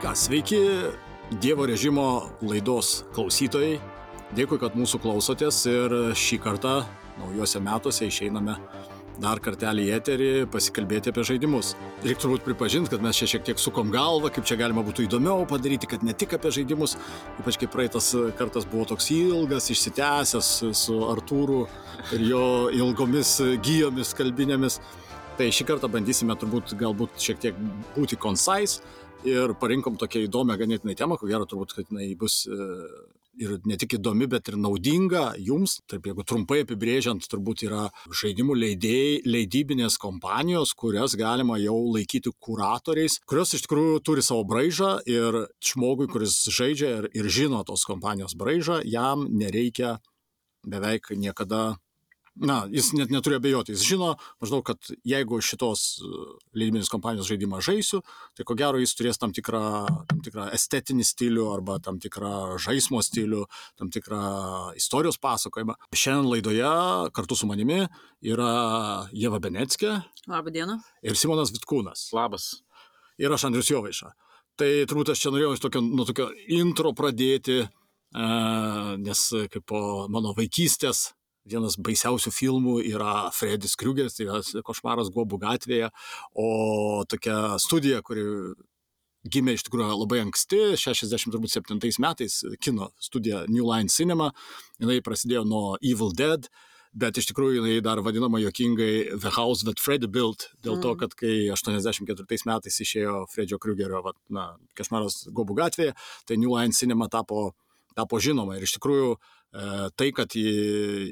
ką, sveiki Dievo režimo laidos klausytojai. Dėkui, kad mūsų klausotės ir šį kartą naujuose metuose išeiname dar kartelį į eterį pasikalbėti apie žaidimus. Reikia turbūt pripažinti, kad mes čia šiek tiek sukom galvą, kaip čia galima būtų įdomiau padaryti, kad ne tik apie žaidimus, ypač kaip praeitas kartas buvo toks ilgas, išsitęsęs su Artūru ir jo ilgomis gyjomis kalbinėmis. Tai šį kartą bandysime turbūt galbūt šiek tiek būti concise ir parinkom tokią įdomią ganėtinai temą, ko gero turbūt, kad jinai bus e, ir ne tik įdomi, bet ir naudinga jums. Taip, jeigu trumpai apibrėžiant, turbūt yra žaidimų leidėjai, leidybinės kompanijos, kurias galima jau laikyti kuratoriais, kurios iš tikrųjų turi savo braižą ir žmogui, kuris žaidžia ir, ir žino tos kompanijos braižą, jam nereikia beveik niekada na, jis net neturi abejoti, jis žino maždaug, kad jeigu šitos e, leidybinės kompanijos žaidimą žaisiu, tai ko gero jis turės tam tikrą, tam tikrą estetinį stilių arba tam tikrą žaismo stilių, tam tikrą istorijos pasakojimą. Šiandien laidoje kartu su manimi yra Jeva Benetskė. Labą dieną. Ir Simonas Vitkūnas. Labas. Ir aš Andrius Jovaiša. Tai turbūt aš čia norėjau iš tokio, nuo tokio intro pradėti, nes kaip po mano vaikystės vienas baisiausių filmų yra Fredis Kriugeris, tai yra košmaras Gobų gatvėje, o tokia studija, kuri gimė iš tikrųjų labai anksti, 67 metais, kino studija New Line Cinema, jinai prasidėjo nuo Evil Dead, bet iš tikrųjų jinai dar vadinama jokingai The House That Freddy Built, dėl to, kad kai 84 metais išėjo Fredžio na, košmaras Gobų gatvėje, tai New Line Cinema tapo, tapo žinoma. Ir iš tikrųjų E, tai, kad ji,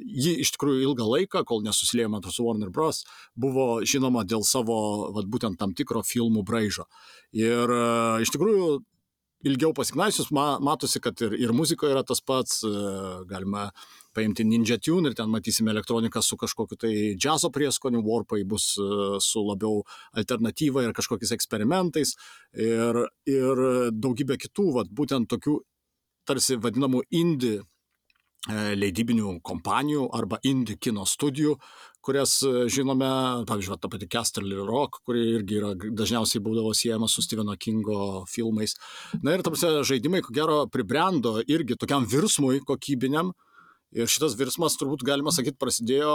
ji iš tikrųjų ilgą laiką, kol nesusilėjo man su Warner Bros., buvo žinoma dėl savo, vat, būtent tam tikro filmų braižo. Ir iš tikrųjų ilgiau pasiknaisius, ma, matosi, kad ir, ir muzikoje yra tas pats, galima paimti Ninja Tune ir ten matysime elektroniką su kažkokiu tai džiazo prieskoniu, Warpai bus su labiau alternatyva ir kažkokiais eksperimentais ir, ir daugybė kitų, vat, būtent tokių tarsi vadinamų indie leidybinių kompanijų arba indie kino studijų, kurias e, žinome, pavyzdžiui, ta pati Casterly Rock, kuri irgi yra, dažniausiai būdavo siejama su Stepheno Kingo filmais. Na ir tamsi žaidimai, ko gero, pribrendo irgi tokiam virsmui kokybiniam. Ir šitas virsmas turbūt galima sakyti prasidėjo,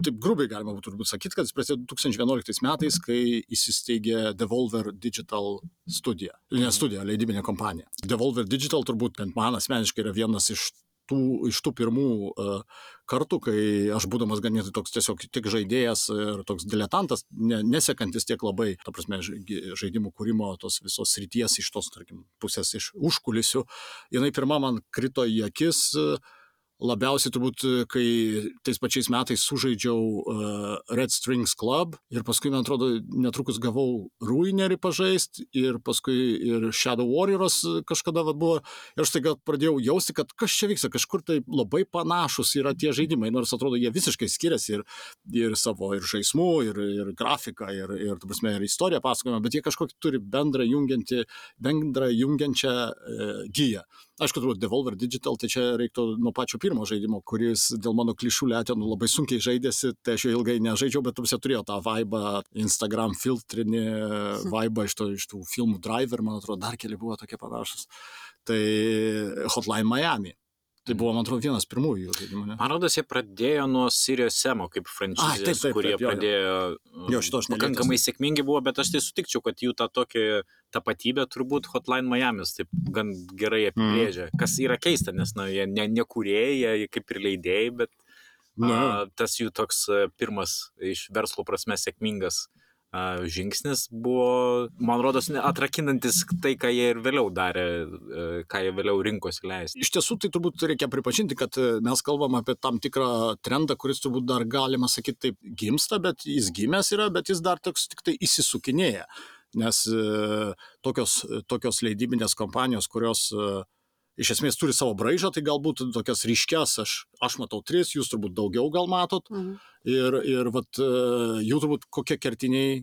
taip grubiai galima būtų turbūt sakyti, kad jis prasidėjo 2011 metais, kai įsisteigė Devolver Digital studija. Ne studija, leidybinė kompanija. Devolver Digital turbūt bent man asmeniškai yra vienas iš tų, iš tų pirmų uh, kartų, kai aš būdamas ganėtinai toks tiesiog tik žaidėjas ir toks diletantas, ne, nesekantis tiek labai, ta prasme, žaidimų kūrimo tos visos ryties iš tos, tarkim, pusės iš užkulisių, jinai pirmą man krito į akis. Uh, labiausiai turbūt, kai tais pačiais metais sužaidžiau uh, Red Strings Club ir paskui, man atrodo, netrukus gavau Ruinerį pažaisti ir paskui ir Shadow Warriors kažkada vat, buvo ir aš taiga pradėjau jausti, kad kas čia vyksta, kažkur tai labai panašus yra tie žaidimai, nors atrodo, jie visiškai skiriasi ir, ir savo ir žaismų, ir, ir grafiką, ir, ir, tu prasme, ir istoriją pasakojimą, bet jie kažkokį turi bendrą jungiantį, bendrą jungiančią e, giją. Aišku, turbūt Devolver Digital, tai čia reiktų nuo pačio pirmo žaidimo, kuris dėl mano klišų lėtenų labai sunkiai žaidėsi, tai aš jo ilgai nežaidžiau, bet turbūt turėjo tą vaibą, Instagram filtrinį vaibą iš, to, iš tų filmų Driver, man atrodo, dar keli buvo tokie panašus. Tai Hotline Miami. Tai buvo, man atrodo, vienas pirmųjų žaidimų. Ne? Man rodos, jie pradėjo nuo Sirius Semo kaip franšizės, kurie jo, pradėjo. Jo, šito aš pakankamai nelietęs. sėkmingi buvo, bet aš tai sutikčiau, kad jų tą tokį tapatybę turbūt Hotline Miami's taip gan gerai mm. apibrėžia. Mm. Kas yra keista, nes na, jie ne, ne kūrėjai, jie kaip ir leidėjai, bet Na. tas jų toks pirmas iš verslo prasme sėkmingas žingsnis buvo, man rodos, atrakinantis tai, ką jie ir vėliau darė, ką jie vėliau rinkosi leisti. Iš tiesų, tai turbūt reikia pripažinti, kad e, mes kalbam apie tam tikrą trendą, kuris turbūt dar galima sakyti taip gimsta, bet jis gimęs yra, bet jis dar toks tik tai įsisukinėja. Nes e, tokios, tokios leidybinės kompanijos, kurios iš esmės turi savo braižą, tai galbūt tokias ryškias, aš, aš matau tris, jūs turbūt daugiau gal matot. Mhm. Ir, ir vat, e, jų turbūt kokie kertiniai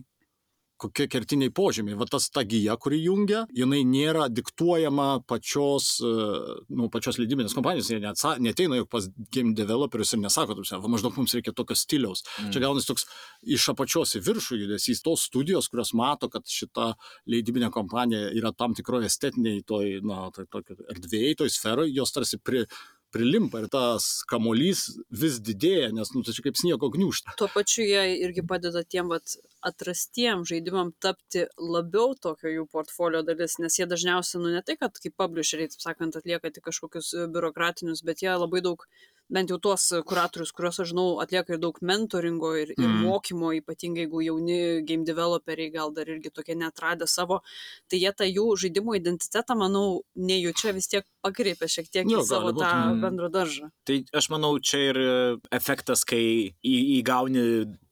kokie kertiniai požymiai. Va tas ta gyja, kuri jungia, jinai nėra diktuojama pačios, e, nu, pačios leidybinės kompanijos, jie neatsa, neteina juk pas game developerius ir nesako, taip, va, maždaug mums reikia tokio stiliaus. Mm. Čia gaunasi toks iš apačios į viršų judesys, tos studijos, kurios mato, kad šita leidybinė kompanija yra tam tikroje estetiniai toj, na, toj, toj erdvėjai, toj sferoje, jos tarsi pri, prilimpa ir tas kamuolys vis didėja, nes, nu, tai čia kaip sniego gniužta. Tuo pačiu jie irgi padeda tiem vat, atrastiem žaidimam tapti labiau tokio jų portfolio dalis, nes jie dažniausiai, nu ne tai, kad kaip publisheriai, taip sakant, atlieka tik kažkokius biurokratinius, bet jie labai daug bent jau tuos kuratorius, kuriuos aš žinau, atlieka ir daug mentoringo ir, ir mm. mokymo, ypatingai jeigu jauni game developeriai gal dar irgi tokie netradę savo, tai jie tą jų žaidimo identitetą, manau, nejučia vis tiek pakreipia šiek tiek jo, į savo tą mm. bendrą daržą. Tai aš manau, čia ir efektas, kai į, įgauni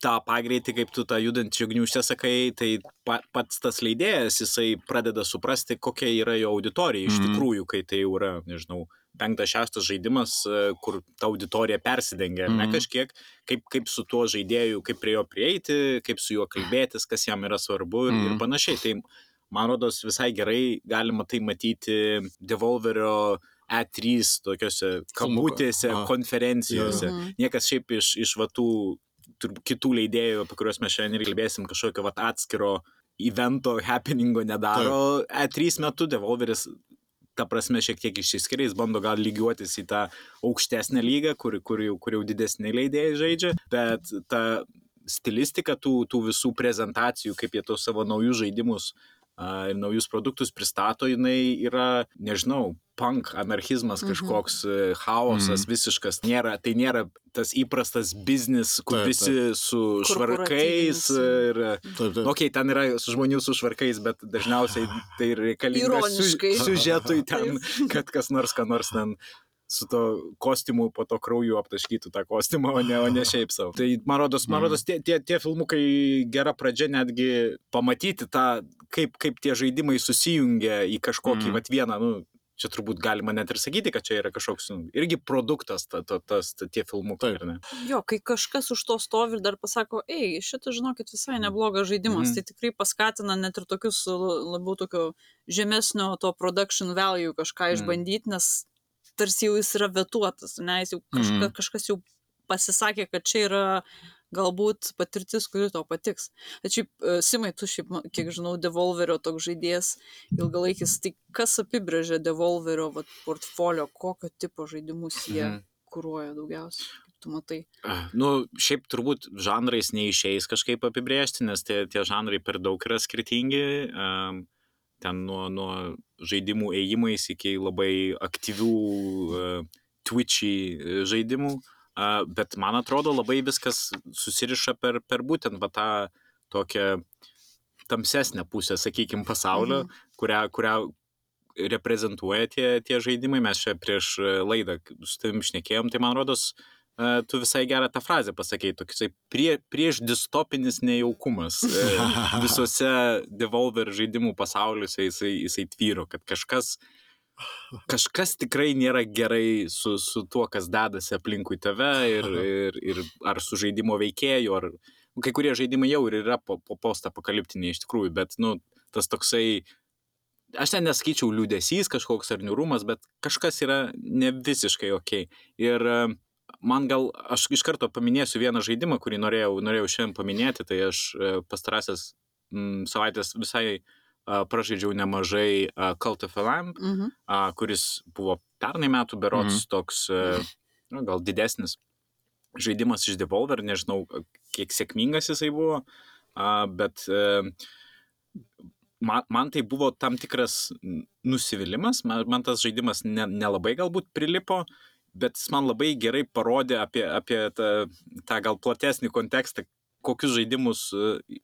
tą pagreitį, kaip tu tą judančią gniuštę sakai, tai pats tas leidėjas, jisai pradeda suprasti, kokia yra jo auditorija iš mm. tikrųjų, kai tai jau yra, nežinau, penktas, šeštas žaidimas, e, kur ta auditorija persidengia, mm -hmm. ne mhm. kažkiek, kaip, kaip su tuo žaidėju, kaip prie jo prieiti, kaip su juo kalbėtis, kas jam yra svarbu ir, mm -hmm. ir mhm. panašiai. Tai man rodos visai gerai galima tai matyti Devolverio E3 tokiuose kabutėse, konferencijose. Mm -hmm. Niekas šiaip iš, iš vatų kitų leidėjų, apie kuriuos mes šiandien ir kalbėsim, kažkokio vat, atskiro evento, happeningo nedaro. Taip. E3 metu Devolveris ta prasme šiek tiek išsiskiria, jis bando gal lygiuotis į tą aukštesnę lygą, kur, kur, jau, kur jau didesni leidėjai žaidžia, bet ta stilistika tų, tų visų prezentacijų, kaip jie tos savo naujus žaidimus ir naujus produktus pristato, jinai yra, nežinau, punk, anarchizmas mhm. kažkoks, mhm. chaosas mhm. visiškas. Nėra, tai nėra tas įprastas biznis, kur taip, visi taip. su švarkais ir... Taip, taip. Okay, ten yra žmonių su švarkais, bet dažniausiai tai reikalinga su, siužetui ten, kad kas nors, ką nors ten su to kostiumu po to krauju aptaškytų tą kostiumą, o ne, o ne šiaip savo. Tai man rodos, man mhm. rodos tie, tie, tie filmukai gera pradžia netgi pamatyti tą, kaip, kaip tie žaidimai susijungia į kažkokį, mm. vat vieną, nu, čia turbūt galima net ir sakyti, kad čia yra kažkoks nu, irgi produktas, ta, ta, tas, ta, tie filmukai, ar ne? Jo, kai kažkas už to stovi ir dar pasako, ei, šitą žinokit visai neblogas žaidimas, mm. tai tikrai paskatina net ir tokius labiau tokio žemesnio to production value kažką mm. išbandyti, nes tarsi jau jis yra vetuotas, ne, jis jau kažka, mm. kažkas jau pasisakė, kad čia yra galbūt patirtis, kuri tau patiks. Šiaip, e, Simai, tu šiaip, kiek žinau, Devolverio toks žaidėjas ilgalaikis, tai kas apibrėžia Devolverio vat, portfolio, kokio tipo žaidimus jie mm. kūruoja daugiausiai? Tu matai. Nu, šiaip turbūt žanrais neišeis kažkaip apibrėžti, nes tie, tie žanrai per daug yra skirtingi. Um, ten nuo, nuo žaidimų ėjimais iki labai aktyvių uh, twitchy e, žaidimų, uh, bet man atrodo labai viskas susiriša per, per būtent va, tą tokią tamsesnę pusę, sakykime, pasaulio, mhm. kurią, kurią reprezentuoja tie, tie žaidimai. Mes čia prieš laidą su tavim šnekėjom, tai man rodos, uh, tu visai gerą tą frazę pasakėjai, toksai prie, prieš distopinis nejaukumas. E, Visose Devolver žaidimų pasauliuose jisai, jisai tvyro, kad kažkas, kažkas tikrai nėra gerai su, su tuo, kas dedasi aplinkui tave ir, ir, ir ar su žaidimo veikėju, ar kai kurie žaidimai jau ir yra po, po postapokaliptiniai iš tikrųjų, bet, nu, tas toksai aš ten nesakyčiau liūdėsys kažkoks ar niurumas, bet kažkas yra ne visiškai ok. Ir man gal, aš iš karto paminėsiu vieną žaidimą, kurį norėjau, norėjau šiandien paminėti, tai aš e, pastarąsias m, savaitės visai a, pražaidžiau nemažai a, Cult of a Lamb, mhm. a, kuris buvo pernai metų berots mhm. toks, a, e, nu, gal didesnis žaidimas iš Devolver, nežinau, kiek sėkmingas jisai buvo, a, bet a, e, man, man tai buvo tam tikras nusivylimas, man, man tas žaidimas nelabai ne, ne galbūt prilipo, bet jis man labai gerai parodė apie, apie tą, tą gal platesnį kontekstą, kokius žaidimus e,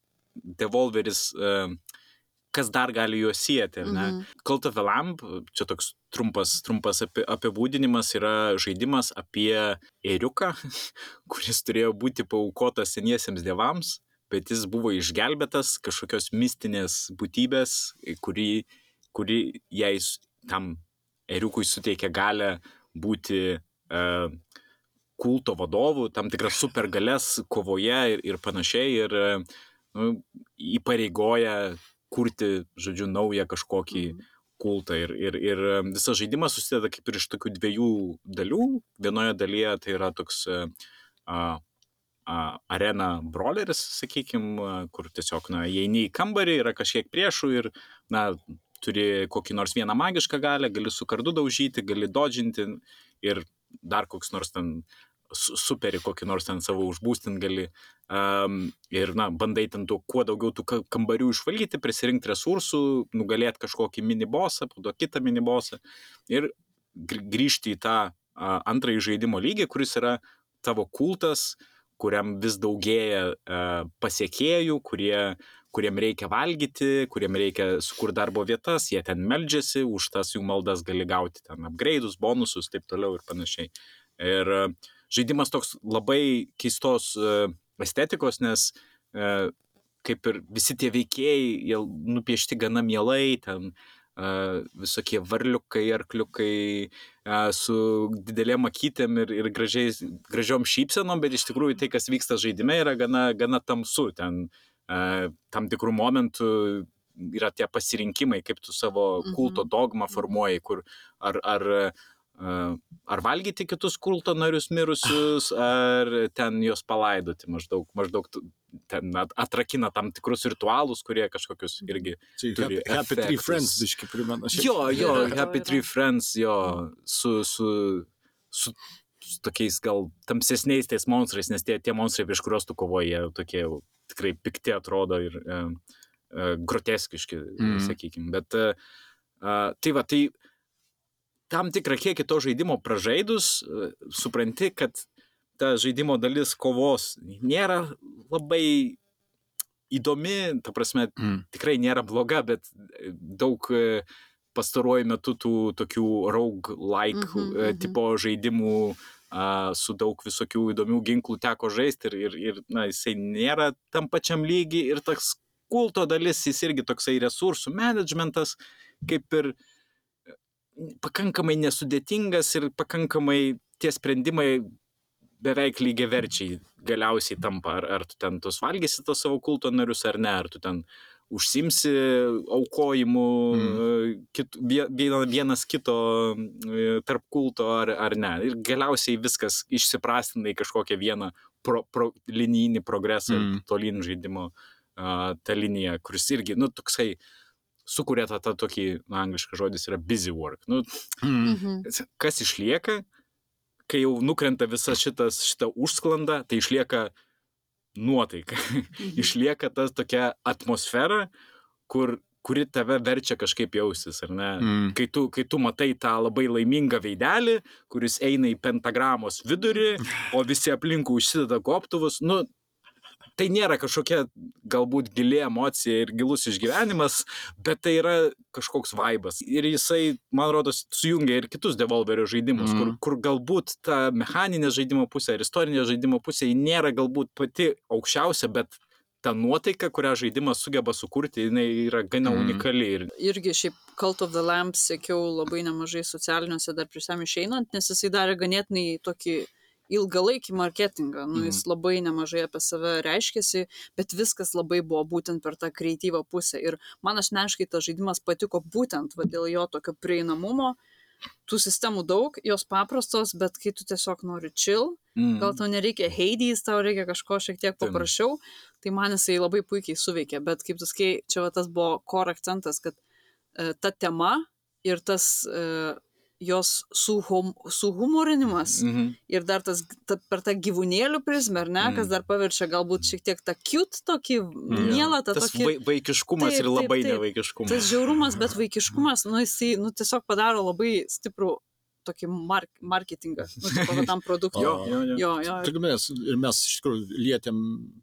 Devolveris, e, kas dar gali juos sieti. Mm -hmm. Cult of the Lamp, čia toks trumpas, trumpas apibūdinimas, yra žaidimas apie eriuką, kuris turėjo būti paukotas seniesiems dievams, bet jis buvo išgelbėtas kažkokios mistinės būtybės, kuri, kuri jai tam eriukui suteikė galę būti e, kulto vadovų, tam tikras supergalės kovoje ir, ir panašiai. Ir e, nu, įpareigoja kurti, žodžiu, naują kažkokį Mhm. kultą. Ir, ir, ir visas žaidimas susideda kaip ir iš tokių dviejų dalių. Vienoje dalyje tai yra toks e, a, a, arena broleris, sakykime, kur tiesiog, na, įeini į kambarį, yra kažkiek priešų ir, na, turi kokį nors vieną magišką galę, gali su kardu daužyti, gali dodžinti ir dar koks nors ten su- superį kokį nors ten savo užbūstint gali. Um, ir, na, bandai ten tų, kuo daugiau tų ka- kambarių išvalyti, prisirinkti resursų, nugalėti kažkokį minibosą, po to kitą minibosą ir gr- grįžti į tą a, antrąjį žaidimo lygį, kuris yra tavo kultas, kuriam vis daugėja a, pasiekėjų, kurie kuriem reikia valgyti, kuriem reikia sukurti darbo vietas, jie ten meldžiasi, už tas jų maldas gali gauti ten upgrade'us, bonusus, taip toliau ir panašiai. Ir e, žaidimas toks labai keistos e, estetikos, nes e, kaip ir visi tie veikėjai, jie nupiešti gana mielai, ten visokie varliukai, arkliukai su didelėm akytėm ir, ir gražiais, gražiom šypsenom, bet iš tikrųjų tai, kas vyksta žaidime, yra gana, gana tamsu. Ten tam tikrų momentų yra tie pasirinkimai, kaip tu savo Mhm. kulto dogmą formuoji, kur ar, ar, ar valgyti kitus kulto narius mirusius, ar ten juos palaidoti maždaug, maždaug ten at- atrakina tam tikrus ritualus, kurie kažkokius irgi Tai Turi Happy, happy Tree efektus. Friends, biški primena. šiaip. Jo, jo, Happy. Tree Friends, jo, su, su, su, su tokiais gal tamsesniais tais monstrais, nes tie, tie monstrai, prieš kuriuos tu kovoji, tokie jau tikrai pikti atrodo ir e, e, groteskiški, mm. Sakykime. Bet e, e, tai va, tai tam tikrą kiekį to žaidimo pražaidus, e, supranti, kad ta žaidimo dalis kovos nėra labai įdomi, ta prasme, Mm. tikrai nėra bloga, bet e, daug e, pastaruoju metu tų tokių rogue-like mhm, mhm. tipo žaidimų a, su daug visokių įdomių ginklų teko žaisti ir, ir, ir na, jisai nėra tam pačiam lygiai ir toks kulto dalis, jis irgi toksai resursų managementas, kaip ir e, pakankamai nesudėtingas ir pakankamai tie sprendimai beveik lygiai verčiai galiausiai tampa, ar, ar tu ten tos valgysi tos savo kulto narius ar ne, ar tu ten užsimsi aukojimu mm. kit, vie- viena- vienas kito e, tarp kulto ar, ar ne. Ir galiausiai viskas išsiprastina į kažkokią vieną pro, pro, linijinį progresą Mm. tolyn žaidimo uh, tą liniją, kuris irgi, nu, toksai sukuria tą, tą tokį, na, angliškas žodis yra busy work. Nu, Mm. Mhm. kas išlieka, kai jau nukrenta visa šitas, šita užsklanda, tai išlieka nuotaika. Mhm. išlieka ta tokia atmosfera, kur, kuri tave verčia kažkaip jaustis, ar ne? Mm. Kai tu, kai tu matai tą labai laimingą veidelį, kuris eina į pentagramos vidurį, o visi aplinkui užsideda koptuvus, nu, tai nėra kažkokia galbūt gili emocija ir gilus išgyvenimas, bet tai yra kažkoks vaibas. Ir jisai, man rodos, sujungia ir kitus Devolverio žaidimus, mm. kur, Mhm. kur galbūt ta mechaninė žaidimo pusė ir istorinė žaidimo pusė nėra galbūt pati aukščiausia, bet ta nuotaika, kurią žaidimas sugeba sukurti, jinai yra gana Mhm. unikali. Ir, irgi šiaip Cult of the Lamp sekiau labai nemažai socialiniuose dar prieš jam išeinant, nes jisai darė ganėtinai tokį ilgalaikį marketingą. Nu, jis labai nemažai apie save reiškėsi, bet viskas labai buvo būtent per tą kreatyvą pusę. Ir man asmeniškai tas žaidimas patiko būtent va, dėl jo tokio prieinamumo. Tų sistemų daug, jos paprastos, bet kai tu tiesiog nori chill, mm, gal tau nereikia Hades, tau reikia kažko šiek tiek paprasčiau, tai man jisai labai puikiai suveikė, bet kaip tu sakai, čia va tas buvo core akcentas, kad e, ta tema ir tas e, jos suhum, suhumorinimas mhm. ir dar tas ta, per tą gyvūnėlių prizmę, ar ne, Mm. kas dar paverčia galbūt šiek tiek tą cute tokį mielą, tą tas tokį... vai, vaikiškumas Taip, ir labai taip, taip. nevaikiškumas. Tas žiaurumas, bet vaikiškumas, nu jisai, nu tiesiog padaro labai stiprų tokį mark, marketingą, nu, tipo, va, tam produktui. Jo, jo, jo. jo, jo. Taigi mes, ir mes iš tikrųjų lietėm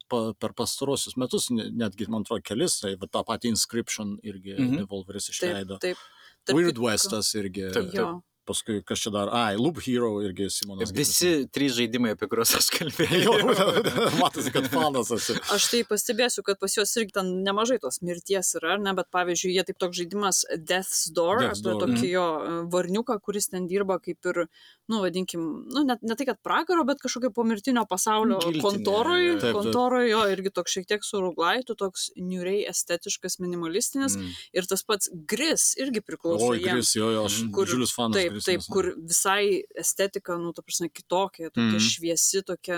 pa, per pastarosius metus, ne- netgi, man atrodo, kelis, tai va, tą patį Inscription irgi Mhm. Devolveris Taip, išleido. taip. Tarp Weird kitko- Westas irgi. Taip, Jo. Paskui kas čia dar, ai, Loop Hero irgi Simonas. Visi trys žaidimai, apie kuriuos aš Jo, kalbėjau. būtent, matosi, kad fanas esi. Aš tai pastebėsiu, kad pas juos irgi ten nemažai tos mirties yra, ar ne, bet pavyzdžiui, jie taip toks žaidimas Death's Door, Death's apie Door, tokį jo e, varniuką, kuris ten dirba kaip ir, nu, vadinkim, nu, net ne tai, kad pragaro, bet kažkokio pomirtinio pasaulio Giltinė, kontoroj, jo. Taip, taip. kontoroj, jo, irgi toks šiek tiek suruglaitų, toks niuriai estetiškas, minimalistinis. Mm. Ir tas pats Gris irgi priklauso. Oi, jiems. Gris, jo, jo, aš Kur- didžiulis fanas. Taip, Gris, taip, kur visai estetika, nu, ta prasme, kitokia, tokia Mhm. šviesi, tokia,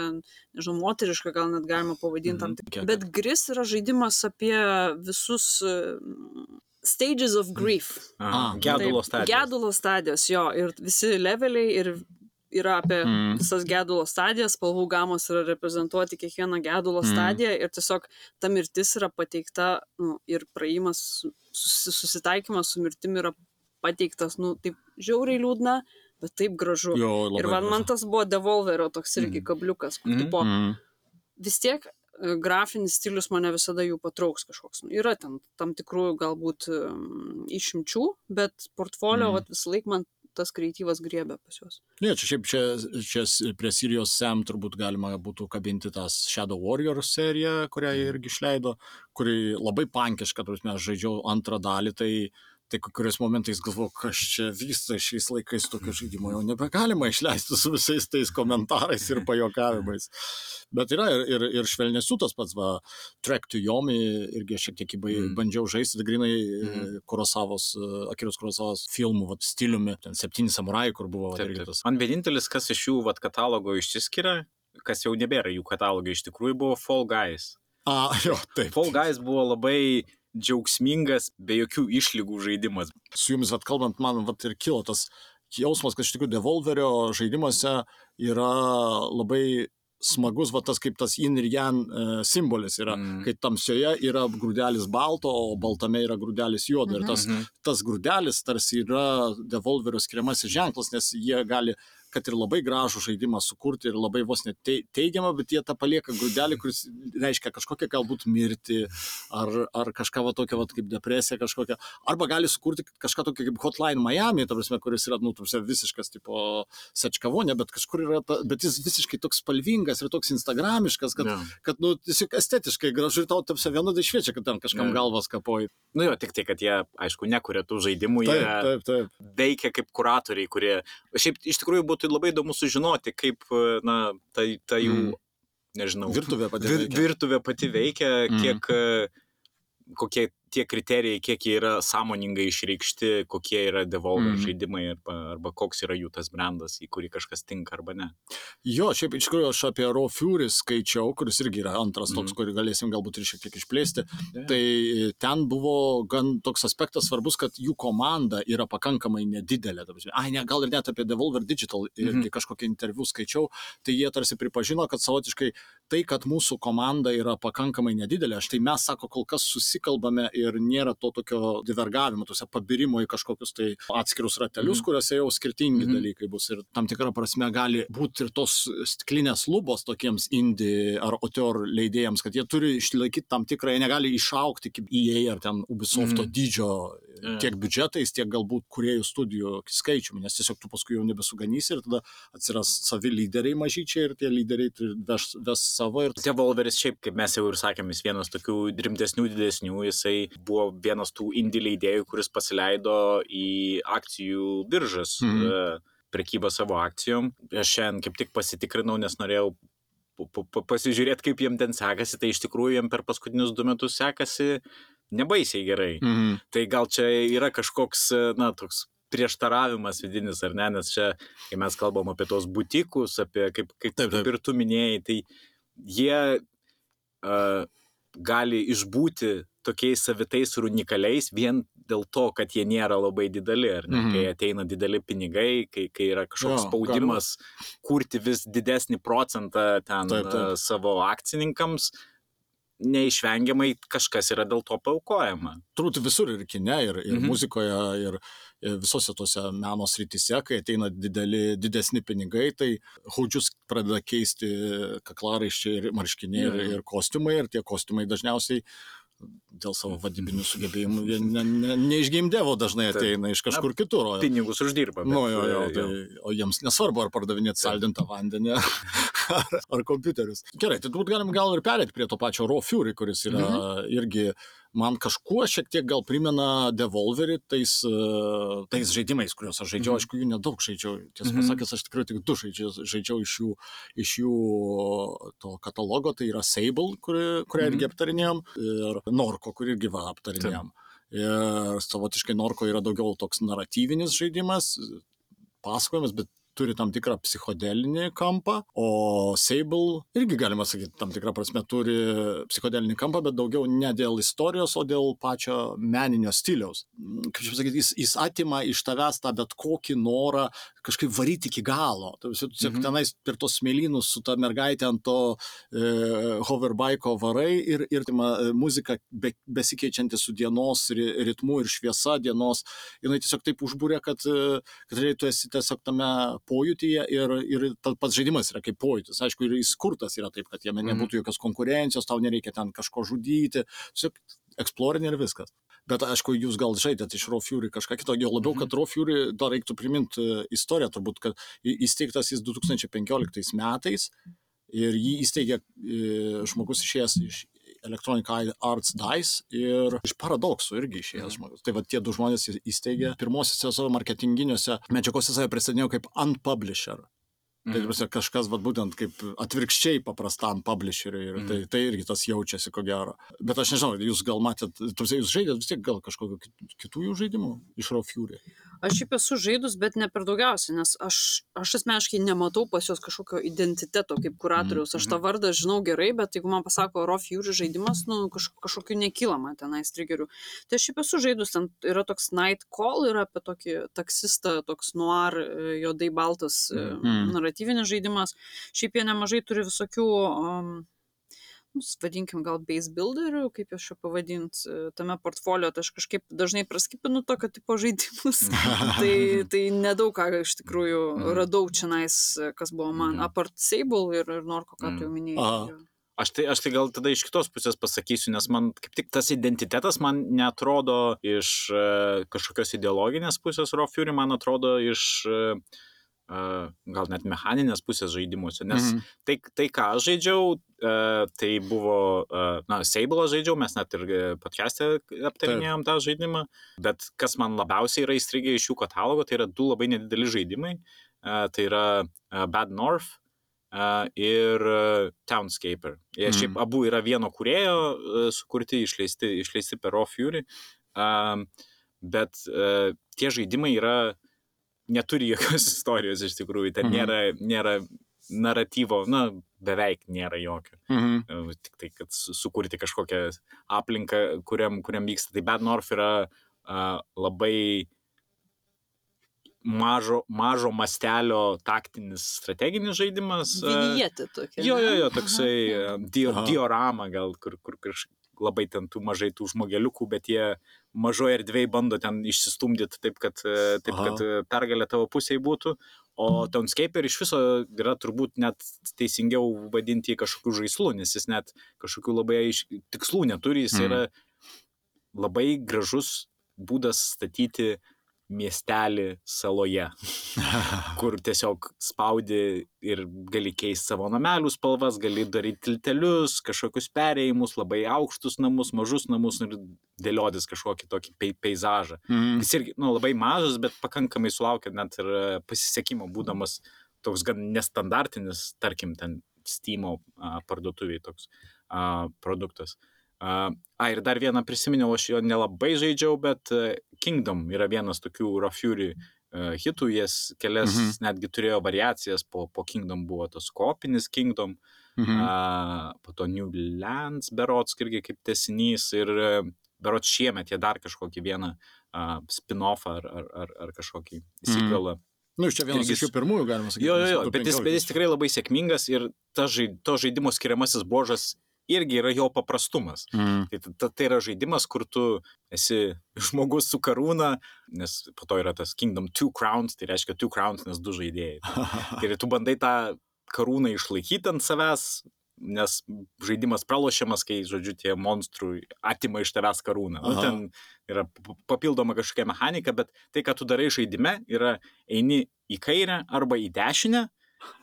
nežinau, moteriška gal net galima pavadinti tam Mhm. tik. Kiek- Bet Gris yra žaidimas apie visus e, stages of grief. Aha, A, Gedulo stadija. Gedulo stadijos, jo, ir visi leveliai ir yra apie Mhm. visas gedulo stadijas, spalvų gamos yra reprezentuoti kiekvieną gedulo Mhm. stadiją ir tiesiog ta mirtis yra pateikta nu, ir praėjimas, susi, susitaikymas su mirtimi yra pateiktas, nu, taip žiauriai liūdna, bet taip gražu. Jo, ir man, man tas buvo Devolverio toks irgi Mhm. kabliukas, kur Mhm. tipo, Mm. vis tiek e, grafinis stilius mane visada jų patrauks kažkoks. Nu, yra ten tam tikrų galbūt um, išimčių, bet portfolio Mhm. mm. visą laiką man tas kreatyvas griebė pas juos. Ne, čia šiaip čia, čia prie Sirijos Sam turbūt galima būtų kabinti tas Shadow Warrior seriją, kurią jie irgi išleido, kuri labai pankiška, turbūt aš žaidžiau antrą dalį, tai, tai kai kuriais momentais galvoju, kas čia vyksta šiais laikais tokio žaidimo, jau nebegalima išleisti su visais tais komentarais ir pajokavimais. Bet yra ir, ir, ir švelnesių tas pats, va, Trek to Yomi, irgi šiek tiek įbai, Mm. bandžiau žaisti, grinai Mhm. Kurosavos, Akiros Kurosavos filmų, va, stiliumi, ten septyni samurajai, kur buvo va, Taip, taip. tas. Man vienintelis, kas iš jų vat, katalogo išsiskiria, kas jau nebėra jų katalogai iš tikrųjų, buvo Fall Guys. A, jo, taip. Fall Guys buvo labai džiaugsmingas, be jokių išlygų žaidimas. Su jumis atkalbant, man vat, ir kilo tas jausmas, kad iš tikrųjų Devolverio žaidimuose yra labai smagus, va tas kaip tas yin ir yang e, simbolis yra, Mm. mm. kai tamsioje yra grūdelis balto, o baltame yra grūdelis juodo. Mhm. Ir tas, Mhm. tas grūdelis tarsi yra Devolverio skiriamasis ženklas, nes jie gali kad ir labai gražų žaidimą sukurti ir labai vos net tei- teigiamą, bet jie tą palieka grūdelį, kuris reiškia kažkokią galbūt mirtį ar, ar kažką va tokio va, kaip depresija kažkokia. Arba gali sukurti kažką tokio kaip Hotline Miami, prasme, kuris yra, nu, ta prasme, visiškas tipo sečkavonė, bet kažkur yra, ta, bet jis visiškai toks spalvingas ir toks instagramiškas, kad, Jo. kad nu, tiesiog estetiškai gražu ir tau tapsia vienodai šviečia, kad ten kažkam Jo. galvas kapoji. Nu jo, tik tai, kad jie, aišku, nekuria tų žaidimų, Taip, jie taip, taip. veikia kaip kuratoriai, kurie... Šiaip iš tikrųjų būtų labai įdomu sužinoti, kaip, na, ta, ta jų, Mm. nežinau, Virtuvė pati vir, veikia. virtuvė pati veikia, Mm. kiek, e, kokie tie kriterijai, kiek jie yra sąmoningai išreikšti, kokie yra devolver Mm. žaidimai arba, arba koks yra jų tas brandas, į kurį kažkas tinka arba ne. Jo, šiaip iš tikrųjų aš apie Raw Fury skaičiau, kuris irgi yra antras toks, Mhm. kurį galėsim galbūt ir šiek tiek išplėsti. Yeah. Tai ten buvo gan toks aspektas svarbus, kad jų komanda yra pakankamai nedidelė. Ai, ne, gal ir net apie Devolver Digital irgi Mhm. kažkokį interviu skaičiau, tai jie tarsi pripažino, kad savotiškai tai, kad mūsų komanda yra pakankamai nedidelė, štai mes, sako, kol kas susikalbame ir nėra to tokio divergavimo, tose pabirimo į kažkokius tai atskirus ratelius, Mhm. kuriuose jau skirtingi Mhm. dalykai bus. Ir tam tikrą prasme gali būti ir tos stiklinės lubos tokiems indie ar auteur leidėjams, kad jie turi išlaikyti tam tikrą, jie negali išaukti kaip EA ar ten Ubisofto Mhm. dydžio. Tiek biudžetais, tiek galbūt kuriejų studijų skaičiumi, nes tiesiog tu paskui jau nebesuganysi ir tada atsiras savi lyderiai mažyčiai ir tie lyderiai ves, ves savo ir Devolveris šiaip, kaip mes jau ir sakėm, jis vienas tokių rimtesnių, didesnių, jisai buvo vienas tų indie leidėjų, kuris pasileido į akcijų biržas, Mhm. mhm. prekybą savo akcijom. Aš šiandien kaip tik pasitikrinau, nes norėjau pa- pa- pasižiūrėti, kaip jiem ten sekasi, tai iš tikrųjų jiem per paskutinius du metus sekasi nebaisiai gerai. Mhm. Tai gal čia yra kažkoks, na, toks prieštaravimas vidinis, ar ne, nes čia, kai mes kalbam apie tos butikus, apie, kaip, kaip, Taip, taip. kaip ir tu minėjai, tai jie uh, gali išbūti tokiais savitais ir unikaliais vien dėl to, kad jie nėra labai dideli, ar ne, Mhm. mhm. kai ateina dideli pinigai, kai, kai yra kažkoks Jo, spaudimas kurti vis didesnį procentą ten Taip, taip. savo akcininkams, neišvengiamai kažkas yra dėl to paukojama. turbūt visur ir kine, ir, ir Mhm. muzikoje, ir, ir visose tose meno srityse, kai ateina dideli, didesni pinigai, tai haudžius pradeda keisti kaklaraiščiai ir marškiniai ir, ir kostiumai, ir tie kostiumai dažniausiai dėl savo vadybinių sugebėjimų jie ne, ne, ne iš game devo dažnai ateina iš kažkur kitur. O, Pinigus uždirba. bet, nu, jo, jo, tai, o jiems nesvarbu, ar pardavinėti saldintą vandenį ar, ar kompiuterius. Gerai, tai turbūt galim gal ir perėti prie to pačio Raw Fury, kuris yra mhm. irgi man kažkuo šiek tiek gal primena Devolverį tais, e, tais žaidimais, kuriuos aš žaidžiau. Mhm. Aišku, jų nedaug žaidžiau. Tiesą Mhm. pasakęs, aš tikrai tik du žaidžiau, žaidžiau iš, jų, iš jų to katalogo. Tai yra Sable, kuri, kurią Mhm. irgi aptarinėjom, ir Norko, kurį irgi va aptarinėjom. Ir savotiškai Norko yra daugiau toks naratyvinis žaidimas, pasakojimas, bet turi tam tikrą psichodelinį kampą, o Sable irgi galima sakyti, tam tikrą prasme turi psichodelinį kampą, bet daugiau ne dėl istorijos, o dėl pačio meninio stiliaus. Kaip čia pasakyti, jis, jis atima iš tavęs tą bet kokį norą kažkaip varyti iki galo. Tiesiog Mhm. tenais per tos smėlynus su ta mergaitė ant to e, hoverbiko varai ir, ir tima, e, muzika be, besikeičianti su dienos ri- ritmu ir šviesa dienos, jinai tiesiog taip užbūrė, kad, e, kad tu esi tiesiog tame pojūtyje ir, ir pats žaidimas yra kaip pojūtis. Aišku, ir jis kurtas yra taip, kad jame Mhm. nebūtų jokios konkurencijos, tau nereikia ten kažko žudyti, tiesiog eksplorinė ir viskas. Bet aišku, jūs gal žaidėte iš Raw Fury kažką kito, jo labiau, Mhm. kad Raw Fury, dar reiktų priminti e, istoriją, turbūt, kad įsteigtas jis 2015 metais ir jį įsteigė e, žmogus išėjęs iš Electronic Arts Dice ir iš paradoksų irgi išėjęs Mhm. žmogus. Tai va tie du žmonės įsteigė pirmosiuose savo marketinginiuose medžiagose save pristatinėjo kaip unpublisher. Tai Mhm. kažkas vat, būtent kaip atvirkščiai paprastam publisheriui ir tai, Mhm. tai irgi tas jaučiasi ko gero. Bet aš nežinau, jūs gal matėt, jūs žaidėt vis tiek gal kažkokių kit- kitų jų žaidimų iš Raw Fury. Aš šiaip esu žaidus, bet ne per daugiausiai, nes aš, aš asmeniškai nematau pas juos kažkokio identiteto kaip kuratoriaus. Aš tą vardą žinau gerai, bet jeigu man pasako Raw Fury žaidimas, nu, kaž, kažkokiu nekyla man tenais triggerių. Tai aš šiaip esu žaidus, ten yra toks Night Call, yra apie tokį taksistą, toks noir, e, juodai baltas Mhm. naratyvinis žaidimas. Šiaip jie nemažai turi visokių... Um, vadinkim, gal base builderių, kaip juos čia pavadinti, tame portfolio, tai aš kažkaip dažnai praskipinu tokio tipo žaidimus. tai, tai nedaug ką iš tikrųjų Mhm. radau čia nais, kas buvo man, Mhm. apart Sable ir, ir Norko, ką tu jau Mhm. minėjai. Aš tai, aš tai gal tada iš kitos pusės pasakysiu, nes man kaip tik tas identitetas man netrodo iš uh, kažkokios ideologinės pusės Fury, man atrodo iš uh, gal net mechaninės pusės žaidimuose, nes Mhm. tai, tai ką aš žaidžiau, tai buvo, na, Sable žaidžiau, mes net ir e, podcast'e aptarinėjom tą žaidimą, bet kas man labiausiai yra įstrigę iš jų katalogo, tai yra du labai nedideli žaidimai, tai yra Bad North ir uh, Townscaper. Jie Mhm. šiaip abu yra vieno kūrėjo uh, sukurti, išleisti, išleisti per Raw Fury, bet tie žaidimai yra neturi jokios istorijos iš tikrųjų, ten Mhm. nėra, nėra naratyvo, na, beveik nėra jokio. Mhm. E, Tik tai, kad su- sukurti kažkokią aplinką, kuriam, kuriam vyksta. Tai Bad North yra uh, labai mažo, mažo mastelio taktinis strateginis žaidimas. Vinietė tokia. Jo, jo, jo, toksai Aha. dio, diorama gal, kur, kur kaž, labai ten tų mažai tų žmogeliukų, bet jie mažoje erdvėje bando ten išsistumdyti taip, kad, e, taip, Aha. kad e, pergalė tavo pusėje būtų. O Townscaper iš viso yra turbūt net teisingiau vadinti kažkokiu žaislu, nes jis net kažkokių labai tikslų neturi, jis Mhm. yra labai gražus būdas statyti miestelį saloje kur tiesiog spaudi ir gali keisti savo namelių spalvas, gali daryti tiltelius, kažkokius perėjimus, labai aukštus namus, mažus namus ir dėliotis kažkokį tokį pei peizažą. Mhm. Jis irgi, nu, labai mažas, bet pakankamai sulaukia net ir e, pasisekimo, būdamas toks gan nestandartinis, tarkim, ten Steam parduotuviai toks a, produktas. A, a, ir dar vieną prisiminiau, aš jo nelabai žaidžiau, bet e, Kingdom yra vienas tokių Raw Fury e, hitų, jas kelias Mhm. mhm. netgi turėjo variacijas, po, po Kingdom buvo tas kopinis Kingdom, Mhm. a, po to New Lands berots irgi kaip tesinys ir e, berots šiemet jie dar kažkokį vieną spin-offą ar, ar, ar, ar kažkokį sequelą. Nu, iš čia vienas Irgi iš jų pirmųjų, galima sakyti. Jo, jo, jo, bet jis, bet jis 15. tikrai labai sėkmingas ir ta žai, to žaidimo skiriamasis božas irgi yra jo paprastumas. Mhm. Tai, ta, tai yra žaidimas, kur tu esi žmogus su karūna, nes po to yra tas Kingdom Two Crowns, tai reiškia Two Crowns, nes du žaidėjai. Ir tu bandai tą karūną išlaikyti ant savęs, nes žaidimas pralošiamas, kai, žodžiu, tie monstrų atima iš tavęs karūną. Nu, ten yra papildoma kažkokia mechanika, bet tai, ką tu darai žaidime, yra eini į kairę arba į dešinę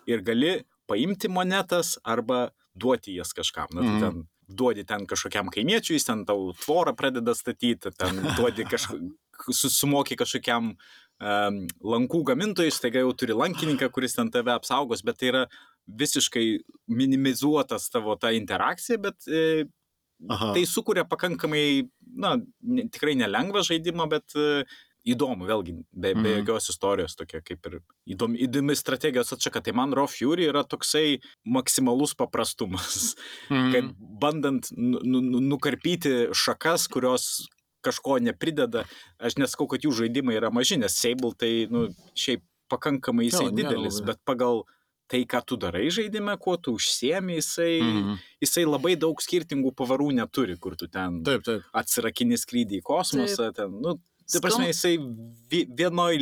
ir gali paimti monetas arba duoti jas kažkam. Na, tai Mhm. ten duodi ten kažkokiam kaimiečiui, jis ten tau tvorą pradeda statyti, ten duodi kažkokį, sumoki kažkokiam um, lankų gamintojui, staiga jau turi lankininką, kuris ten tave apsaugos, bet tai yra visiškai minimizuotas tavo ta interakcija, bet e, Aha. tai sukuria pakankamai, na, tikrai nelengvą žaidimą, bet e, įdomu, vėlgi, be, be Mhm. jokios istorijos, tokia kaip ir įdomi, įdomi strategijos atšaka. Tai man Raw Fury yra toksai maksimalus paprastumas, Mhm. kad bandant nu, nu, nu- nukarpyti šakas, kurios kažko neprideda, aš nesakau, kad jų žaidimai yra maži, nes Sable tai, nu, šiaip pakankamai jisai Jo, nėra didelis, labai. bet pagal tai, ką tu darai žaidime, kuo tu užsiemi, jisai, Mhm. jisai labai daug skirtingų pavarų neturi, kur tu ten Taip, taip. atsirakini skrydį į kosmosą, ten, nu, tai prasme, jisai vi- vienoj,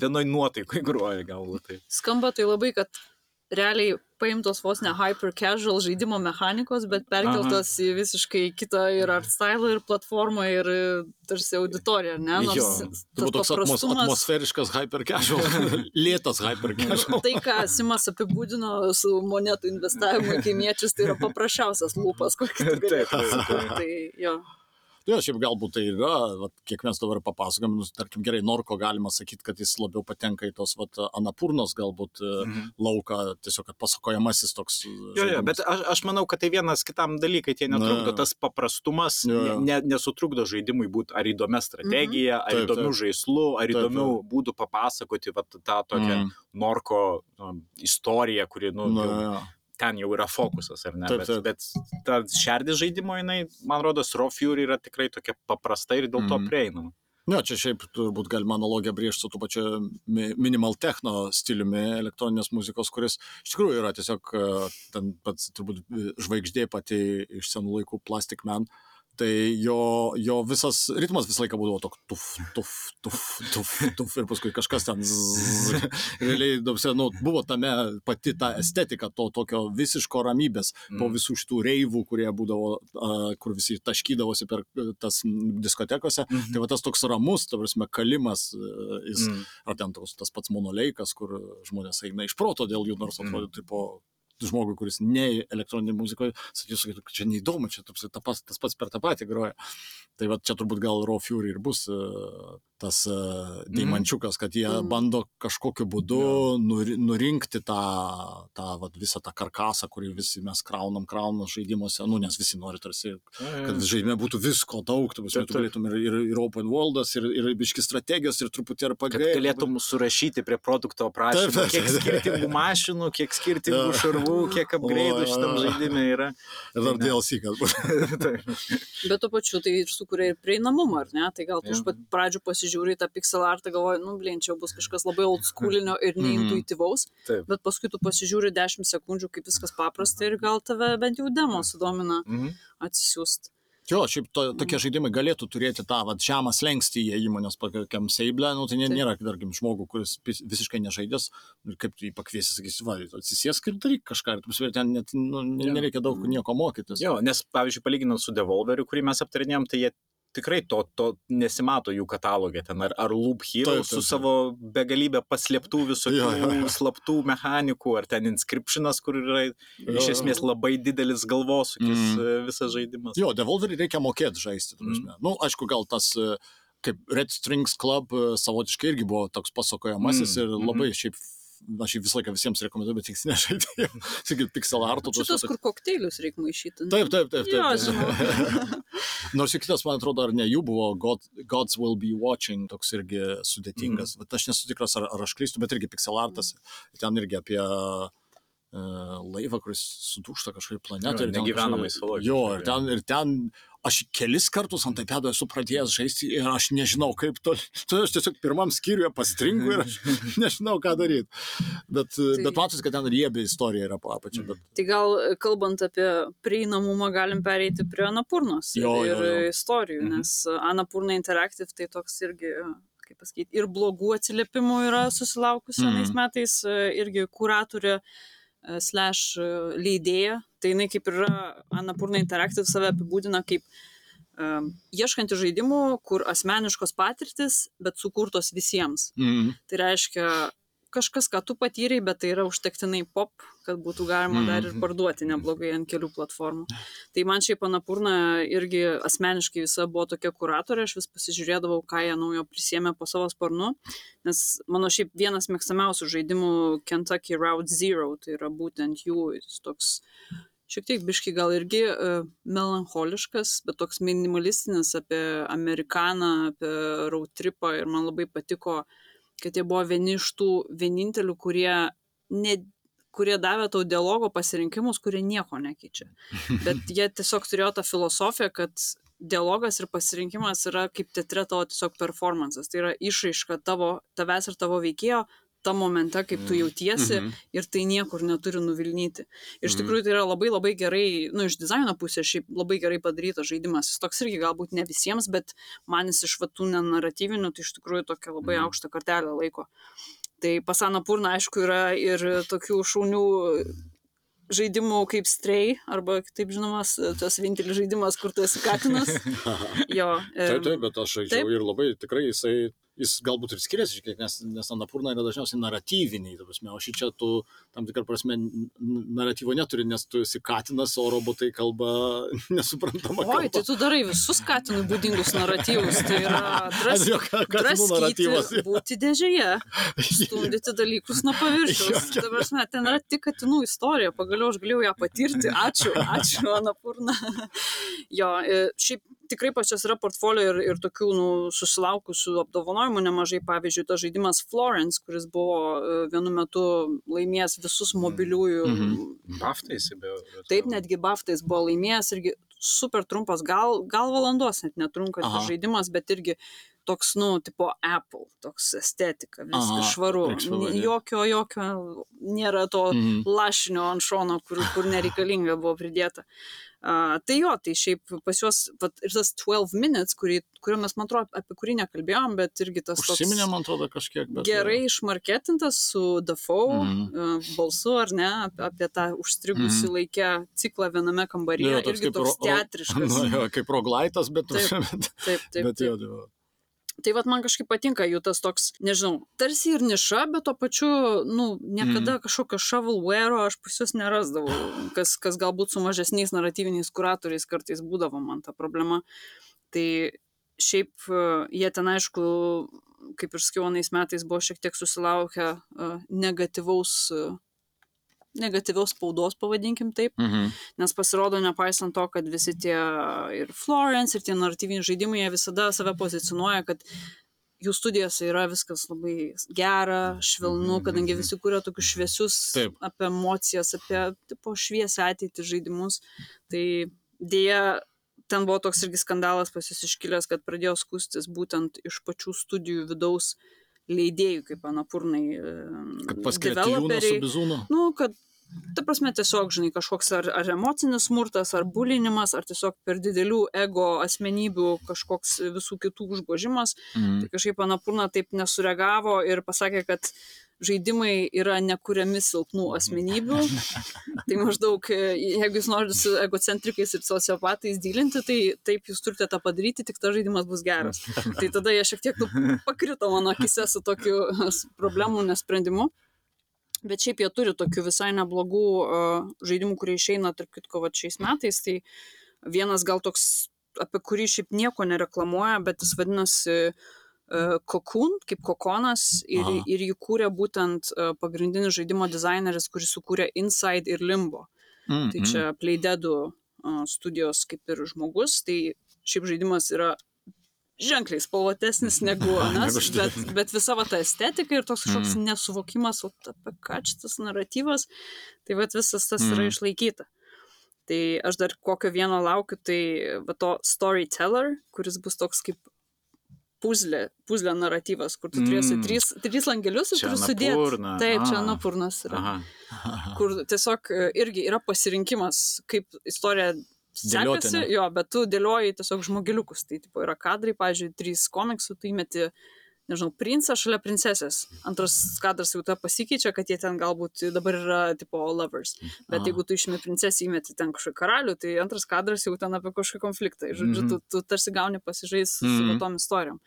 vienoj nuotaikoj groja galbūt. Tai. Skamba tai labai, kad realiai paimtos vos ne hyper casual žaidimo mechanikos, bet perkeltos į visiškai kitą ir art style, ir platformą, ir e, tarsi auditoriją, ne? Jo. Nors Tai buvo toks atmos, atmosferiškas hyper casual, lėtas hyper casual. Tai, ką Simas apibūdino su monetų investavimu į kaimiečius, tai yra paprasčiausias lūpas, kokį tu taip. Tai jo. Jo, šiaip galbūt tai yra, vat, kiek mes dabar papasakom, nu, tarkim, gerai, Norko galima sakyti, kad jis labiau patenka į tos vat, Anapurnos galbūt mhm. Mhm. lauką, tiesiog pasakojamasis toks. Jo, jo, bet aš, aš manau, kad tai vienas kitam dalykai tie netrukdo. Na. Tas paprastumas Jo, ne, jo. ne, nesutrukdo žaidimui būti ar įdomia strategija, ar Taip, įdomių taip. žaislų, ar Taip, įdomių būdų papasakoti vat, tą tokią Mm. Norko nu, istoriją, kuri nu, Na, jau. Ten jau yra fokusas, ar ne? Taip, bet, taip. bet ta šerdis žaidimo, jinai, man rodos, Raw Fury yra tikrai tokia paprasta ir dėl to Mhm. prieinama. Ne, čia šiaip turbūt galima analogiją brėžti su tu pačiu mi- minimal techno stiliumi elektroninės muzikos, kuris iš tikrųjų yra tiesiog e, ten pats turbūt e, žvaigždė pati iš senų laikų Plastic Man. Tai jo, jo visas ritmas visą laiką būdavo toks tuf, tuf, tuf, tuf, tuf ir paskui kažkas ten zzz. realiai, daugiausia, nu, buvo tame pati ta estetika to tokio visiško ramybės po Mm. visų šitų reivų, kurie būdavo, kur visi taškydavosi per e, tas diskotekose. Mhm. Tai va tas toks ramus, ta prasme, kalimas, e, jis, mm. Mm. ar ten tos, tas pats monoleikas, kur žmonės eina iš proto dėl jų, nors Mm. atrodo, tipo, žmogui, kuris ne elektroninė muzikoje, sakysiu, kad čia neįdomu, čia prasme, ta pas, tas pats per tą patį groja. Tai va čia turbūt gal Raw Fury ir bus e, tas e, deimančiukas, kad jie Mm. bando kažkokiu būdu Jo. nuri, nurinkti tą, tą vat, visą tą karkasą, kurį visi mes kraunam, kraunam žaidimuose, nu, nes visi nori tarsi kad žaidime būtų visko daug, tu, tu galėtum ir, ir, ir open worldas, ir, ir biški strategijos, ir truputį RPG. Kad galėtum surašyti prie produkto aprašymą, kiek skirtingų mašinų, kiek skirtingų Jo. Šarvų, kiek upgrade'ų šitam žaidimui yra. Ir dar ne. DLC, kad būtų. Bet tuo pačiu tai ir sukuria ir prieinamumą, ar ne? Tai gal tu iš pat pradžių pasižiūri tą pixel artą, galvoji, nu, blin, čia bus kažkas labai old schoolinio ir Mhm. neintuityvaus, Taip. bet paskui tu pasižiūri 10 sekundžių, kaip viskas paprasta ir gal tave bent jau demo sudomina Mhm. atsisiųsti. Jo, šiaip to, tokie žaidimai galėtų turėti tą vat, žemą slengstį įėjimo, nes kokiam Seible, nu, tai Taip. nėra, tarkim, žmogų, kuris vis- visiškai nežaidęs, ir kaip tu jį pakviesi, sakysi, va, atsisėsk ir daryk kažką, ir tu prasme, ten net nu, nereikia daug nieko mokytis. Jo, nes, pavyzdžiui, palyginant su Devolveriu, kurį mes aptarinėjom, tai jie tikrai to, to nesimato jų katalogė ten, ar, ar Loop Hero su savo begalybė paslėptų visokių Jo, jo, jo. slaptų mechanikų, ar ten Inscriptionas, kur yra Jo, iš esmės labai didelis galvosūkis Mm. mm. visas žaidimas. Jo, Devolverį reikia mokėti žaisti. ta prasme. Mm. Nu, aišku, gal tas e, kaip Red Strings Club e, savotiškai irgi buvo toks pasakojamasis Mm, mm. ir labai šiaip, aš jį visą laiką visiems rekomenduoju, bet tik nežaidėjau. Sakyt, pixel arto. Šitas, kur kokteilius reikia maišyti. Taip, taip, taip. taip, Jo, taip. žinau. Nors ir kitas, man atrodo, ar ne jų buvo God, Gods Will Be Watching, toks irgi sudėtingas. Mm. Bet aš nesu tikras, ar, ar aš klystu, bet irgi pixel artas. Ten irgi apie uh, laivą, kuris sudūšta kažkaip planetą. Jo, negyvenamai saloj. Jo, ir ten, ir ten aš kelis kartus ant iPado esu pradėjęs žaisti ir aš nežinau, kaip to. Tai aš tiesiog pirmam skyriuje pastringu ir aš nežinau, ką daryti. Bet, tai... bet matosi, kad ten riebi istorija yra apačia. Bet... Tai gal kalbant apie prieinamumą, galim pereiti prie Anapurnos ir, Jo, jo, ir jo. istorijų, Mhm. nes Anapurna Interactive tai toks irgi, kaip pasakyti, ir blogų atsiliepimų yra susilaukusi Mhm. vienais metais, irgi kuratorė e, slash e, leidėja, tai jinai kaip ir yra Anapurna Interactive save apibūdina kaip um, ieškanti žaidimų, kur asmeniškos patirtis, bet sukurtos visiems. Mm. Tai reiškia kažkas, ką tu patyrei, bet tai yra užtektinai pop, kad būtų galima dar ir Mhm. parduoti neblogai ant kelių platformų. Tai man šiaip Anapurna irgi asmeniškai visa buvo tokia kuratorė, aš vis pasižiūrėdavau, ką jie naujo prisėmė po savo sparnu, nes mano šiaip vienas mėgstamiausių žaidimų Kentucky Route Zero, tai yra būtent jų toks šiek tiek biški gal irgi uh, melancholiškas, bet toks minimalistinis apie Amerikaną, apie road tripą ir man labai patiko, kad jie buvo vieni iš tų vienintelių, kurie, ne, kurie davė tau dialogo pasirinkimus, kurie nieko nekeičia. Bet jie tiesiog turėjo tą filosofiją, kad dialogas ir pasirinkimas yra kaip teatre tavo tiesiog performances. Tai yra išraiška tavo, tavęs ir tavo veikėjo tam momente, kaip tu jautiesi Mhm. ir tai niekur neturi nuvilnyti. Ir iš Mhm. tikrųjų tai yra labai labai gerai, nu, iš dizaino pusės šiaip labai gerai padarytas žaidimas. Jis toks irgi galbūt ne visiems, bet man jis iš vatų nenaratyvinių, tai iš tikrųjų tokia labai Mhm. aukštą kartelę laiko. Tai pasano purna, aišku, yra ir tokių šaunių žaidimų kaip Stray, arba kitaip žinomas, tas vienintelis žaidimas, kur tu esi katinas. Jo. Taip, em, taip, bet aš žaidžiau taip. ir labai tikrai jisai, jis galbūt ir skiriasi, šiek tiek, nes, nes Anapurna yra dažniausiai naratyviniai, ta prasme, o šį čia tu tam tikrą prasme naratyvo neturi, nes tu esi katinas, o robotai kalba nesuprantama. Oi, tai tu darai visus katinui būdingus naratyvus. Tai yra dras, Katinų draskyti, būti dėžėje, stumdyti dalykus nuo paviršiaus. Ta prasme, ten yra tik katinų istorija, pagaliau aš galėjau ją patirti. Ačiū, ačiū, Anapurna. Jo, e, šiaip tikrai pačias yra portfolio ir, ir tokių nu, susilaukusių apdovanojimų nemažai. Pavyzdžiui, tas žaidimas Florence, kuris buvo e, vienu metu laimėjęs visus mobiliųjų Mhm. Baftai jisai be. Taip, netgi Baftais buvo laimėjęs irgi super trumpas, gal, gal valandos net netrunkantis Aha. žaidimas, bet irgi toks, nu, tipo Apple, toks estetika, viskas Aha, švaru. Jokio, jokio, nėra to Mhm. lašinio ant šono, kur, kur nereikalinga buvo pridėta. Uh, tai jo, tai šiaip pas juos, vat, ir tas 12 minutes, kurį, kurio mes, man atrodo, apie kurį nekalbėjom, bet irgi tas Užsiminė, man atrodo, kažkiek. Bet, gerai išmarketintas su Dafoe Mhm. uh, balsu, ar ne, apie, apie tą užstrigusi Mhm. laikę ciklą viename kambaryje, Jo, toks irgi toks teatriškas. Na, jo, kaip roglaitas, bet, Taip, Taip, taip, bet jo, jo. Tai vad man kažkaip patinka jų tas toks, nežinau, tarsi ir niša, bet tuo pačiu, nu, niekada Mhm. kažkokio shovelware aš pas juos nerasdavau, kas, kas galbūt su mažesniais naratyviniais kuratoriais kartais būdavo man ta problema. Tai šiaip e, jie ten, aišku, kaip ir sakiau, anais metais buvo šiek tiek susilaukę e, negatyvaus, negatyviaus spaudos, pavadinkim taip, Mhm. nes pasirodo, nepaisant to, kad visi tie ir Florence, ir tie naratyviniai žaidimai, jie visada save pozicionuoja, kad jų studijose yra viskas labai gera, švelnu, kadangi visi kūrė tokius šviesius Taip. apie emocijas, apie tipo, šviesę ateitį žaidimus. Tai dėja, ten buvo toks irgi skandalas pas jūs iškilęs, kad pradėjo skustis būtent iš pačių studijų vidaus leidėjų, kaip Anapurnai. Kad paskirti Jūną su bizūnu. Nu, kad, ta prasme, tiesiog, žinai, kažkoks ar, ar emocinis smurtas, ar bulinimas, ar tiesiog per didelių ego asmenybių kažkoks visų kitų užgožimas. Mhm. Tai kažkaip Anapurna taip nesureagavo ir pasakė, kad žaidimai yra nekuriami silpnų asmenybių. Tai maždaug, jeigu jūs norite su egocentrikais ir sociopatais dylinti, tai taip jūs turite tą padaryti, tik tas žaidimas bus geras. Tai tada jie šiek tiek nu, pakrito mano akise su tokiu problemų nesprendimu. Bet šiaip jie turi tokių visai neblogų uh, žaidimų, kurie išeina, tarp kitko, va šiais metais. Tai vienas gal toks, apie kurį šiaip nieko nereklamuoja, bet jis vadinasi uh, Cocoon, kaip kokonas. Ir, Aha. ir jį kūrė būtent uh, pagrindinis žaidimo dizaineris, kuris sukūrė Inside ir Limbo. Mhm. Tai čia Playdeadų uh, studijos kaip ir žmogus. Tai šiaip žaidimas yra ženkliai spalvotesnis negu anas, bet, bet visa va ta estetika ir toks kažkoks Mm. nesuvokimas, o apie ką čia tas naratyvas, tai va visas tas mm. yra išlaikyta. Tai aš dar kokio vieno laukiu, tai va to storyteller, kuris bus toks kaip puzlė, puzlė naratyvas, kur tu turėsi Mm. trys, trys langelius ir turi sudėti. Taip, čia A. Anapurnas yra Aha. kur tiesiog e, irgi yra pasirinkimas, kaip istorija sekasi, ne? jo, bet tu dėlioji tiesiog žmogeliukus. Tai tipo, yra kadrai, pavyzdžiui, trys komiksų, tu įmeti nežinau, princas šalia princesės. Antras kadras jau ta pasikeičia, kad jie ten galbūt dabar yra tipo lovers. Bet Aha. jeigu tu išmė princesę, įmeti ten kažkokį karalių, tai antras kadras jau ten apie kažkokį konfliktą. Ir, žodžiu, Mhm. tu, tu tarsi gauni pasižais su Mhm. tom istorijom.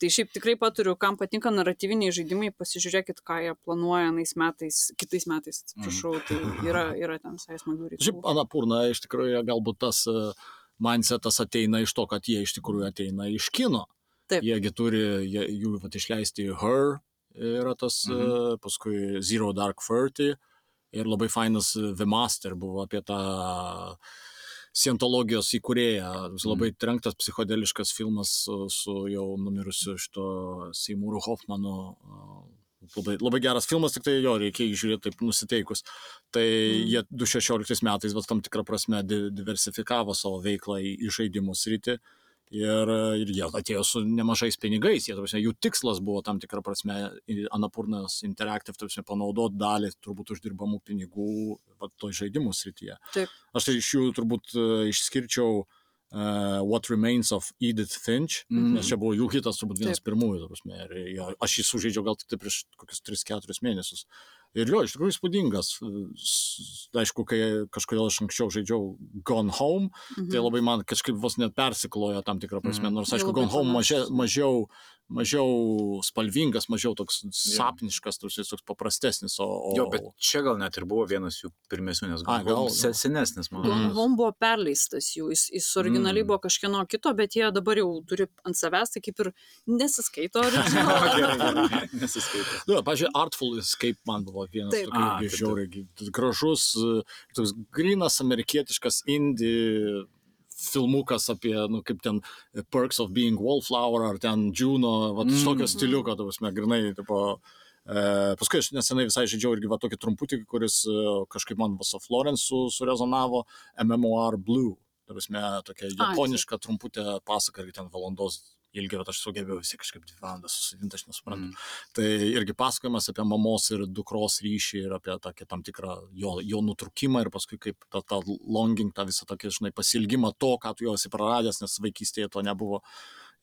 Tai šiaip tikrai paturiu, kam patinka naratyviniai žaidimai, pasižiūrėkit, ką jie planuoja nais metais, kitais metais, atsiprašau, tai yra, yra ten visai reikalų. Šiaip Anapurna iš tikrųjų galbūt tas e, mindsetas ateina iš to, kad jie iš tikrųjų ateina iš kino. Taip. Jiegi turi, jie, jų vat, išleisti Her yra tas, Mhm. mhm. paskui Zero Dark Thirty ir labai fainas e, The Master buvo apie tą Scientologijos įkūrėją. Labai trenktas psichodeliškas filmas su, su jau numirusiu šito Seimūru Hoffmanu. Labai, labai geras filmas, tik tai jo reikia žiūrėti taip nusiteikus. Tai Mm. mm. jie 2016 metais, bet tam tikrą prasme, di diversifikavo savo veiklą į, į žaidimų sritį. Ir, ir jie atėjo su nemažais pinigais, jie, ta prasme, jų tikslas buvo tam tikrą prasme Anapurnas Interactive, ta prasme, panaudoti dalį turbūt uždirbamų pinigų va, toj žaidimų srityje. Taip. Aš tai iš jų turbūt e, išskirčiau uh, What Remains of Edith Finch, mm. nes čia buvo jų hitas turbūt vienas Taip. pirmųjų, ta prasme, ir jo, aš jį sužaidžiau gal tik tai prieš kokius 3-4 mėnesius. Ir jo, iš tikrųjų įspūdingas. Aišku, kai kažkodėl aš anksčiau žaidžiau Gone Home, Mhm. tai labai man kažkaip vos net persiklojo tam tikrą prasme, Mhm. nors aišku, Gone Home mažia, mažiau, mažiau spalvingas, mažiau toks sapniškas, toks, toks paprastesnis, o... o... Jo, bet čia gal net ir buvo vienas jų pirmesnių, nes A, gal, gal, gal senesnis, man atrodo. Home buvo perleistas jų, jis, jis originaliai Mm. buvo kažkieno kito, bet jie dabar jau turi ant savęs, tai kaip ir nesiskaito. Gerai, originalo. gerai, nesiskaito. Nu, pažiūrėjau, Artful Escape man buvo vienas tokių A, žiauriai gražus, e, toks grinas amerikietiškas indie filmukas apie, nu, kaip ten e, Perks of Being Wallflower ar ten Juno, va, mm. Mm. tokio stiliuko, tu prasme, grinai, tipo, e, paskui aš nesenai visai žaidžiau irgi va tokį trumputį, kuris e, kažkaip man su Florence su, surezonavo, MMOR Blue, tu prasme, tokia japoniška trumputė pasaka, irgi ten valandos ilgi, bet aš sugebėjau visi kažkaip dvi valandas susivinti, aš nesuprantu. Mm. Tai irgi pasakojimas apie mamos ir dukros ryšį ir apie tokį tam tikrą jo, jo nutrukimą ir paskui kaip tą, tą longing, tą visą tokį, žinai, pasilgimą to, ką tu jau esi praradęs, nes vaikystėje to nebuvo.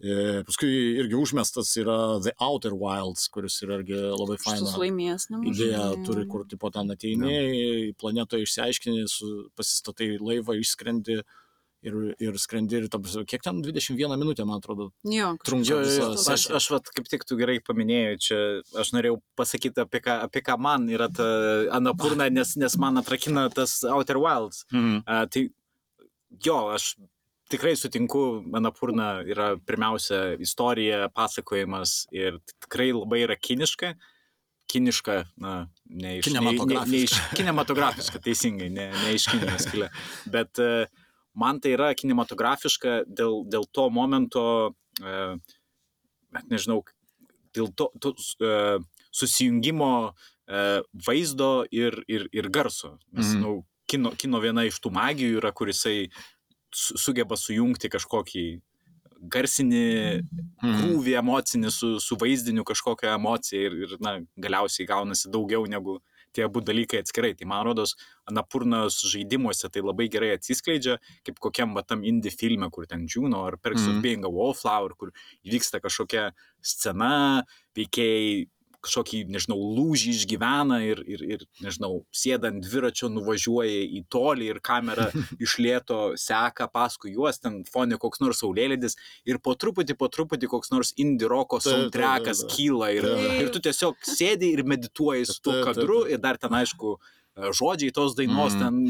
E, paskui irgi užmestas yra The Outer Wilds, kuris yra irgi labai Šitus faina laimės, ne? idėja turi, kur tipo ten ateini, planetoje išsiaiškini, pasistatai laivą, išskrendi ir, ir skrendi ir, ta prasme, kiek ten 21 minutę, man atrodo, Jo, jo, aš, sesija. aš vat, kaip tik tu gerai paminėjai, čia aš norėjau pasakyti, apie ką, apie ką man yra ta Anapurna, nes, nes man atrakina tas Outer Wilds. Mhm. A, tai jo, aš tikrai sutinku, Anapurna yra pirmiausia istorija, pasakojimas ir tikrai labai yra kiniška. Kiniška, na, ne iš, ne, ne, ne iš kinematografiška, teisingai, ne, ne iš kinijos kilę. Bet uh, man tai yra kinematografiška dėl, dėl to momento, uh, nežinau, dėl to, to uh, susijungimo uh, vaizdo ir, ir, ir garso. Nes, mm. nu, kino, kino viena iš tų magijų yra, kur jisai su- sugeba sujungti kažkokį garsinį Mhm. krūvį emocinį su, su vaizdiniu kažkokią emociją ir, ir na, galiausiai gaunasi daugiau negu tie abu dalykai atskirai. Tai man rodos, Anapurnos žaidimuose tai labai gerai atsiskleidžia, kaip kokiam va, tam indie filme, kur ten Juno ar Perks mm. Mhm. of Being a Wallflower, kur vyksta kažkokia scena, veikėjai kažkokį, nežinau, lūžį išgyvena ir, ir, ir, nežinau, sėdant dviračio nuvažiuoja į tolį ir kamera iš lėto seka paskui juos, ten fone koks nors saulėlydis ir po truputį, po truputį koks nors indie roko Taip, taip, soundtrackas kyla ir, ir tu tiesiog sėdi ir medituoji su tuo kadru ir dar ten, aišku, žodžiai tos dainos Mhm. ten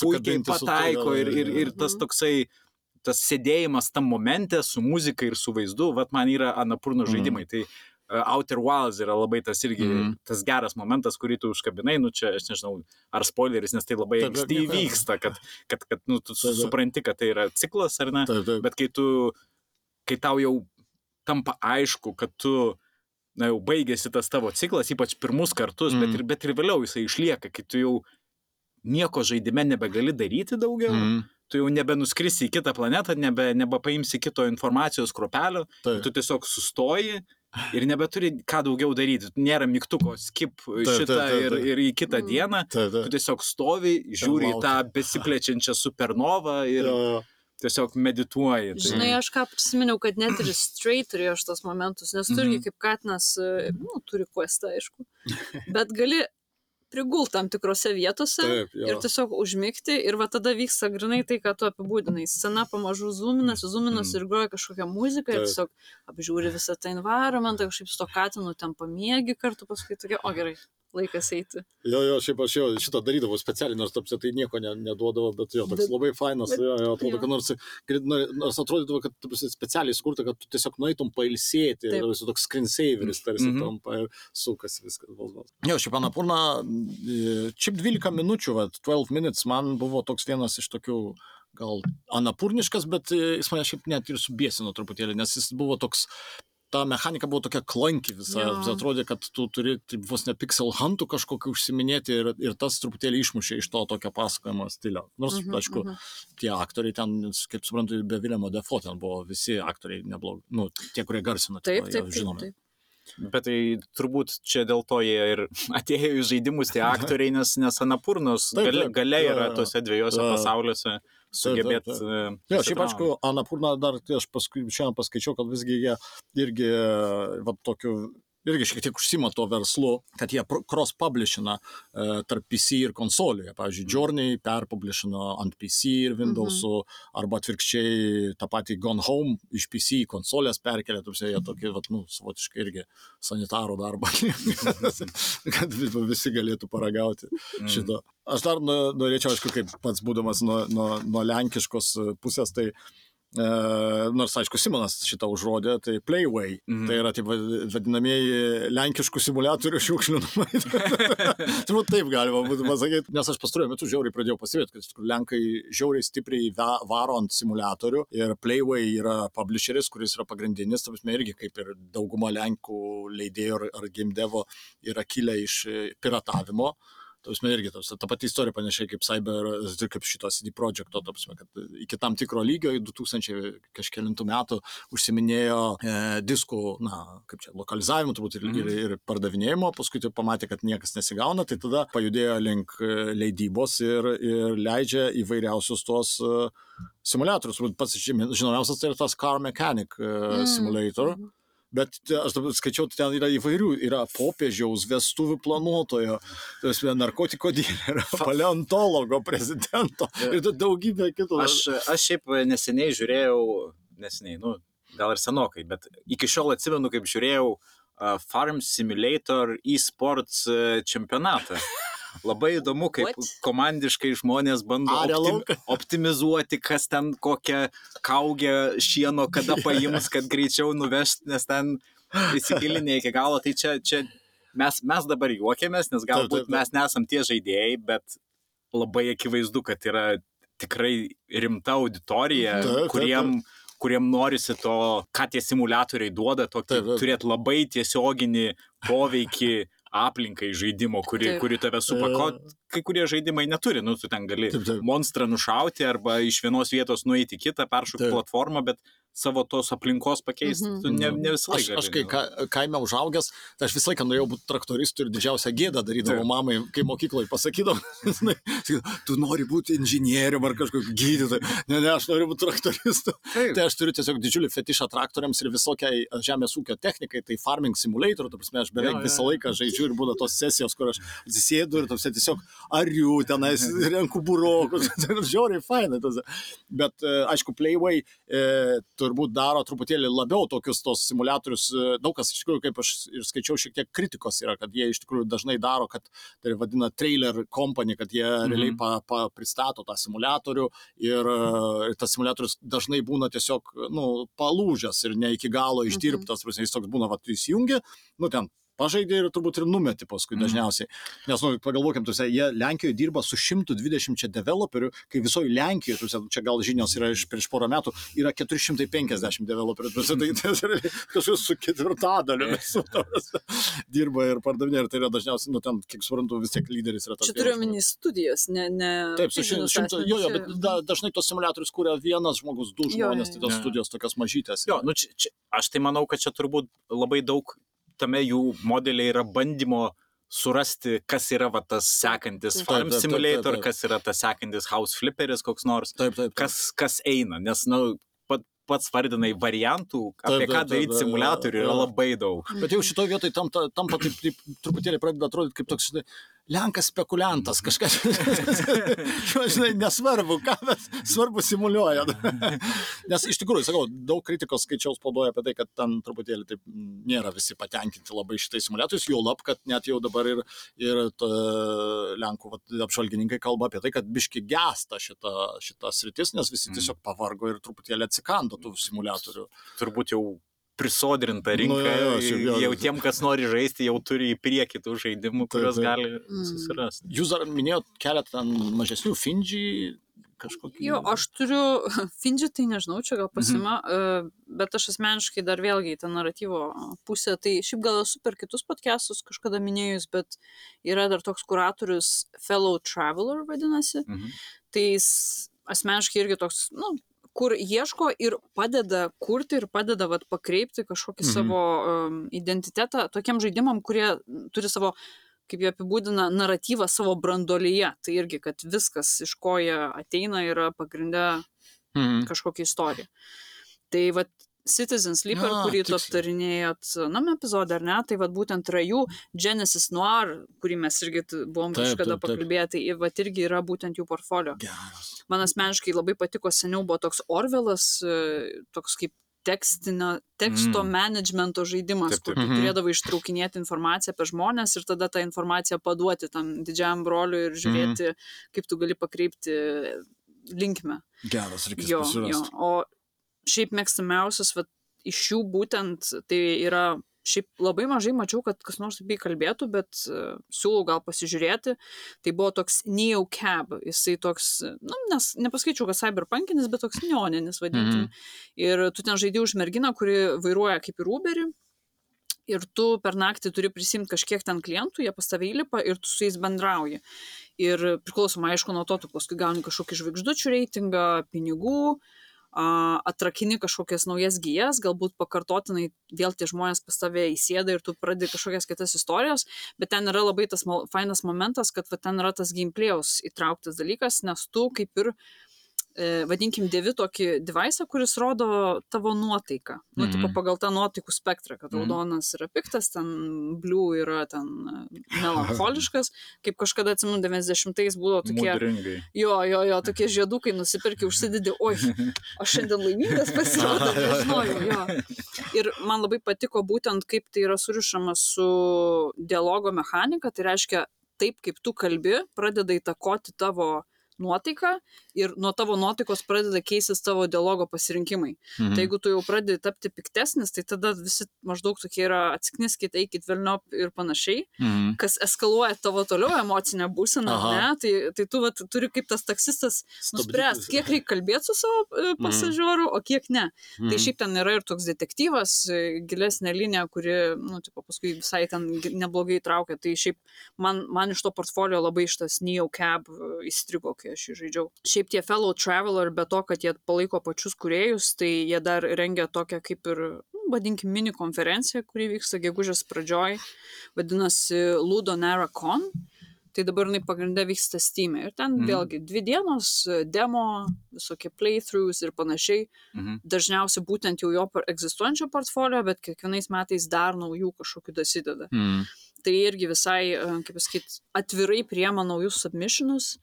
puikiai pataiko ir, ir, ir tas Mhm. toksai tas sėdėjimas tam momente su muzika ir su vaizdu, vat man yra Anapurno Mhm. žaidimai. Tai uh, Outer Wilds yra labai tas irgi Mhm. tas geras momentas, kurį tu užkabinai, nu čia aš nežinau, ar spoileris, nes tai labai anksti įvyksta, kad, kad, kad nu, tu taip. supranti, kad tai yra ciklas ar ne, taip. bet kai tu, kai tau jau tampa aišku, kad tu na jau baigėsi tas tavo ciklas, ypač pirmus kartus, mm. bet, Mhm. ir, bet ir vėliau jisai išlieka, kai tu jau nieko žaidime nebegali daryti daugiau, mm. Tu jau nebenuskrisi į kitą planetą, nebe, nebepaimsi kito informacijos kropelio, Taip. tu tiesiog sustoji ir nebeturi ką daugiau daryti. Nėra mygtuko skip taip, šitą taip, ir, taip. ir į kitą Mm. dieną. Taip, Tu taip. tiesiog stovi, žiūri į tą besiplečiančią supernovą ir, Jo, jo. tiesiog medituoji. Tai... Žinai, aš ką prisiminiau, kad net ir straight turėjo šitos momentus, nes tu irgi Mhm. kaip Katinas, e, nu, turi questą, aišku, bet gali prigult tam tikrose vietose Taip, jo. ir tiesiog užmigti ir va tada vyksta grinai tai, ką tu apibūdinai. Scena pamažu zoominasi, zoominasi Mm. ir groja kažkokią muziką ir Taip. tiesiog apžiūri visą tą environmentą, kažkaip su to Katinu ten pamiegi kartu, paskui tokia, o gerai, laikas eiti. Jo, jo, šiaip aš jo šitą darydavau specialiai, nors tapsi tai nieko ne, neduodavo, bet jo, toks Bet- labai fainas, bet- jo, jo, atrodo, jo. kad nors, nors, nors atrodydavo, kad tu esi specialiai skurta, kad tu tiesiog nueitum pailsėti, ir esi toks screensaveris, tarsi Mhm. tampa ir sukas viskas. Jo, šiaip Anapurna, e, šiaip 12 minučių, va, 12 minutes man buvo toks vienas iš tokių gal anapurniškas, bet e, jis mane šiaip net ir subėsino truputėlį, nes jis buvo toks ta mechanika buvo tokia klanki visa, vis atrodė, kad tu turi taip, vos ne pixel huntų kažkokį užsiminėti ir, ir tas truputėlį išmušė iš to tokio pasakojimo stilio. Nors, Mhm, aišku, mhm. tie aktoriai ten, kaip suprantu, be Vilėmo Defo ten buvo visi aktoriai neblogi, nu, tie, kurie garsino, Taip, tipo, taip, jie taip, taip. Bet tai turbūt čia dėl to jie ir atėjo į žaidimus tie aktoriai, nes, nes Anapurnos Taip, gale, taip, gale yra tose dviejose Jo. pasauliuose sugebėti. taip. Jo, šiaip aišku, Anapurna dar, tai aš paskui šiandien paskaičiau, kad visgi jie irgi, va, tokiu, irgi šiek tiek užsima to verslu, kad jie cross-publishina e, tarp PC ir konsolių. Jie, Pavyzdžiui, Journey perpublishino ant PC ir Windows'ų, arba atvirkščiai tą patį Gone Home iš PC į konsolės perkelė, tuose jie tokie, va, nu, savotiškai irgi sanitaro darbą, kad vi- visi galėtų paragauti Mm. šito. Aš dar no- norėčiau, aišku, kaip pats būdamas nuo, nuo, nuo lenkiškos pusės, tai nors, aišku, Simonas šitą užrodė, tai Playway. Mhm. Tai yra taip vad- vadinamieji lenkiškų simulatorių šiukšlinimai. Turbūt taip galima būtų pasakyti. Nes aš pastaruoju metu žiauriai pradėjau pasivėti, kad iš tikrųjų Lenkai žiauriai stipriai varo ant simulatorių. Ir Playway yra publisheris, kuris yra pagrindinis, tam prasme irgi kaip ir dauguma Lenkų leidėjų ar, ar game devo yra kilę iš e, piratavimo. Tausme irgi tos, ta pati istorija panašiai kaip Cyber, kaip šito CD Projekto, tausme, kad iki tam tikro lygio, į 2000 kažkėlintų metų užsiminėjo e, diskų, na, kaip čia, lokalizavimu turbūt ir, Mhm. ir, ir pardavinėjimo, paskui tai pamatė, kad niekas nesigauna, tai tada pajudėjo link e, leidybos ir, ir leidžia įvairiausius tuos e, simulatorius. Turbūt Pats žinomiausias tai yra tas Car Mechanic e, Mm. Simulator. Mhm. Bet aš dabar skaičiau, ten yra įvairių, yra popiežiaus, vestuvių planuotojo, yra narkotiko dilerio, paleontologo, prezidento ir da- daugybė kitų. Aš, aš šiaip neseniai žiūrėjau, neseniai, nu, gal ir senokai, bet iki šiol atsimenu, kaip žiūrėjau Farm Simulator e-sports uh, čempionatą. Labai įdomu, kaip What? komandiškai žmonės bando optim, optimizuoti, kas ten kokią kaugę šieno kada paims, kad greičiau nuvežt, nes ten įsigilinė iki galo. Tai čia, čia mes, mes dabar juokiamės, nes galbūt taip, taip. mes nesam tie žaidėjai, bet labai akivaizdu, kad yra tikrai rimta auditorija, Taip, taip, kuriem, kuriem norisi to, ką tie simulatoriai duoda, tokį Taip, taip. turėti labai tiesioginį poveikį aplinkai žaidimo, kuri, Taip. kuri tave supa. Ko kai kurie žaidimai neturi, nu, tu ten gali Taip, taip. monstrą nušauti arba iš vienos vietos nueiti kitą, peršokti platformą, bet savo tos aplinkos pakeisti, Mhm. tu ne, ne visą Aš, laiką. aš kai ka, kaime užaugęs, tai aš visą laiką norėjau būti traktoristu ir didžiausią gėdą darydavau Taip. mamai, kai mokykloje pasakydavau, žinai, sakydavo, tu nori būti inžinierium ar kažkokiu gydytoju. Ne, ne, aš noriu būti traktoristu. Taip. Tai aš turiu tiesiog didžiulį fetišą traktoriams ir visokiai žemės ūkio technikai, tai farming simulator, ta prasme, aš beveik Jo, jo, visą jo. laiką žaidžiu ir būna tos sesijos, kur aš atsisėdu ir tose tiesiog ariu tenais, renku burokus, žiauriai fainai. Bet, e, aišku, Playway e, turbūt daro truputėlį labiau tokius tos simulatorius. e, Daug kas iš tikrųjų, kaip aš ir skaičiau, šiek tiek kritikos yra, kad jie iš tikrųjų dažnai daro, kad tai vadina trailer company, kad jie Mhm. realiai pa, pa, pristato tą simulatorių ir, e, ir tas simulatorius dažnai būna tiesiog, nu, palūžęs ir ne iki galo išdirbtas, mhm. jis toks būna, va, tu įsijungi, nu, ten pažaidė ir turbūt ir numeti paskui Mhm. dažniausiai. Nes, nu, pagalvokim, tuose, jie Lenkijoje dirba su 120 developerių, kai visoje Lenkijoje, tuose, čia gal žinios yra iš prieš porą metų, yra 450 developerių. Tuose, tai tai yra kažkas su ketvirtadaliu visų dirba ir pardavinėja. Ir tai yra dažniausiai, nu, ten, kiek suprantu, vis tiek lyderis yra tas. Čia turiu omeny studijas, ne. ne Taip, su šimtu, asmenis, jo, jo, bet da, dažnai tos simulatorius kūrė vienas žmogus, du Jo, žmonės, jo, tai tos jo. studijos tokios mažytės. Jo, nu čia, čia, aš tai manau, kad čia turbūt labai daug tame jų modeliai yra bandymo surasti, kas yra va, tas sekantis Taip, Farm taip, taip, taip, Simulator, taip. kas yra tas sekantis House Flipperis koks nors, Taip, taip. kas, kas eina, nes, na, nu, pat, pats vardinai variantų, apie Taip, ką taip, taip, daryti taip, simulatorių yra labai daug. Bet jau šitoje vietoje tampa, tampa taip, taip truputėlį pradeda atrodyti kaip toks, žinai, Lenkas spekuliantas, kažkas, Šiuo, žinai, nesvarbu, ką mes svarbu simuliuoja. Nes iš tikrųjų, sakau, daug kritikos skaičiau spaudoje apie tai, kad ten truputėlį taip nėra visi patenkinti labai šitais simuliatoriais, jau lab, kad net jau dabar ir, ir ta, Lenkų vat, apžvalgininkai kalba apie tai, kad biški gesta šita, šita sritis, nes visi Mm. tiesiog pavargo ir truputėlį atsikando tų simuliatorių. Turbūt jau prisodrinta rinka, Nu, jo, šiaip jo. jau tiem, kas nori žaisti, jau turi į priekį tų žaidimų, kuriuos taip. gali Mm. susirasti. Jūs dar minėjot keletą mažesnių Finji kažkokį. Jo, aš turiu, Finji tai nežinau, čia gal pasima, mhm. bet aš asmeniškai dar vėlgi į tą naratyvo pusę, tai šiaip gal esu per kitus podcastus kažkada minėjus, bet yra dar toks kuratorius Fellow Traveler vadinasi, Mhm. tai jis asmeniškai irgi toks, nu, kur ieško ir padeda kurti ir padeda vat, pakreipti kažkokį Mhm. savo um, identitetą tokiem žaidimam, kurie turi savo kaip jie apibūdina, naratyvą savo brandolyje. Tai irgi, kad viskas, iš ko jie ateina, yra pagrindę Mhm. kažkokią istoriją. Tai vad Citizen Sleeper, A, kurį tu tiksliai. aptarinėjot, nam epizode, ar ne, tai vad būtent yra jų Genesis Noir, kurį mes irgi buvom kažkada pakalbėję, tai vad irgi yra būtent jų portfolio. Geras. Man asmeniškai labai patiko seniau buvo toks Orvelas, e, toks kaip tekstinio, teksto Mm. managemento žaidimas, Taip, kur taip. tu Mhm. turėdavai ištraukinėti informaciją apie žmonės ir tada tą informaciją paduoti tam didžiam broliui ir žiūrėti, mm. kaip tu gali pakreipti linkmę. Geras, reikės Jo, jo. pasirasti. O šiaip mėgstamiausias vat, iš jų būtent tai yra, šiaip labai mažai mačiau, kad kas nors apie jį kalbėtų, bet uh, siūlau gal pasižiūrėti. Tai buvo toks Neo Cab, jisai toks, nu, nes nepaskaičiau, kad cyberpunkinis, bet toks neoninis vadinkim. Mm. Ir tu ten žaidži už merginą, kuri vairuoja kaip ir Uberį. Ir tu per naktį turi prisimti kažkiek ten klientų, jie pas tave įlipa ir tu su jais bendrauji. Ir priklausomai, aišku, nuo to, tu paskui gauni kažkokį žvaigždučių reitingą, pinigų, a, atrakini kažkokias naujas gyjas, galbūt pakartotinai vėl tie žmonės pas tave įsėda ir tu pradedi kažkokias kitas istorijas, bet ten yra labai tas fainas momentas, kad va, ten yra tas gameplay'aus įtrauktas dalykas, nes tu kaip ir e, vadinkim, dėvi tokį devaisą, kuris rodo tavo nuotaiką. Nu, Mhm. tipo, pagal tą nuotaikų spektrą, kad Mhm. raudonas yra piktas, ten blue yra ten e, melancholiškas, kaip kažkada atsimenu, 90-ais buvo tokie, Mudringai. jo, jo, jo, tokie žiedukai nusipirki, užsidedi, oi, aš šiandien laimingas pasirodau, nežinojau, jo. Ir man labai patiko būtent, kaip tai yra surišama su dialogo mechanika, tai reiškia, taip kaip tu kalbi, pradeda įtakoti tavo nuotaiką ir nuo tavo nuotaikos pradeda keistis tavo dialogo pasirinkimai. Mhm. Tai jeigu tu jau pradedi tapti piktesnis, tai tada visi maždaug tokie yra atskniskit, eikit velniop ir panašiai, Mhm. kas eskaluoja tavo toliau emocinę būseną, Aha. ne? Tai, tai tu vat, turi kaip tas taksistas nuspręsti, kiek reikia kalbėti su savo e, pasažioru, o kiek ne. Mhm. Tai šiaip ten yra ir toks detektyvas, e, gilesnė linija, kuri, nu, tipo, paskui visai ten neblogai traukia. Tai šiaip man, man iš to portfolio labai šitas Neo Cab e, įstrigo, kai aš jį žaidžiau. Šiaip tie Fellow Traveler, be to, kad jie palaiko pačius kuriejus, tai jie dar rengia tokią kaip ir, nu, vadinkim, mini konferenciją, kuri vyksta gegužės pradžioj, vadinasi Ludo Nara Con. Tai dabar jinai pagrindę vyksta Steam. Ir ten mm. vėlgi dvi dienos, e, demo, visokie playthroughs ir panašiai Mhm. dažniausiai būtent jau jo egzistuojančio portfolio, bet kiekvienais metais dar naujų kažkokių dasideda. Mhm. Tai irgi visai, e, kaip pasakyti, atvirai priema naujus submissionus.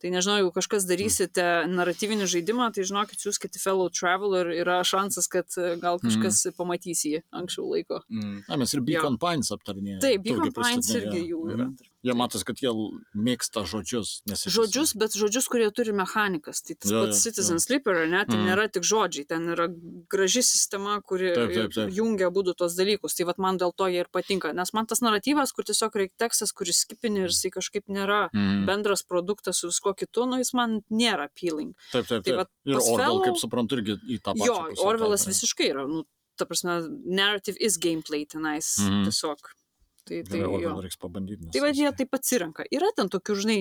Tai nežinau, jeigu kažkas darysite naratyvinį žaidimą, tai žinokit, siūskite Fellow Traveler, yra šansas, kad e, gal kažkas mm. pamatys jį anksčiau laiko. Mm. Na, mes ir Beacon Pines aptarinėjome. Taip, Beacon Pines irgi jo. jų yra. Mhm. Jie matos, kad jie mėgsta žodžius. Žodžius, bet žodžius, kurie turi mechanikas. Tai tas Jo, pats jo, Citizen jo. Sleeper, ne? Tai Mhm. nėra tik žodžiai, ten yra graži sistema, kuri Taip, taip, taip. jungia būdų tos dalykus. Tai vat man dėl to jie ir patinka. Nes man tas naratyvas, kur tiesiog reikia tekstas, kuris skipini ir jisai kažkaip nėra Mhm. bendras produktas su visko kitu, nu jis man nėra appealing. Taip, taip, tai taip. vat Ir Orwell, Fellow- kaip suprantu, irgi į tą pačią. Jo, Orvelas visiškai yra, nu, ta prasme, narrative is gameplay tenais Mhm. tiesiog. Tai, tai, Gerai, jo. Orwell reiks pabandyti. Tai va, jie taip atsirenka. Yra ten tokių, žinai,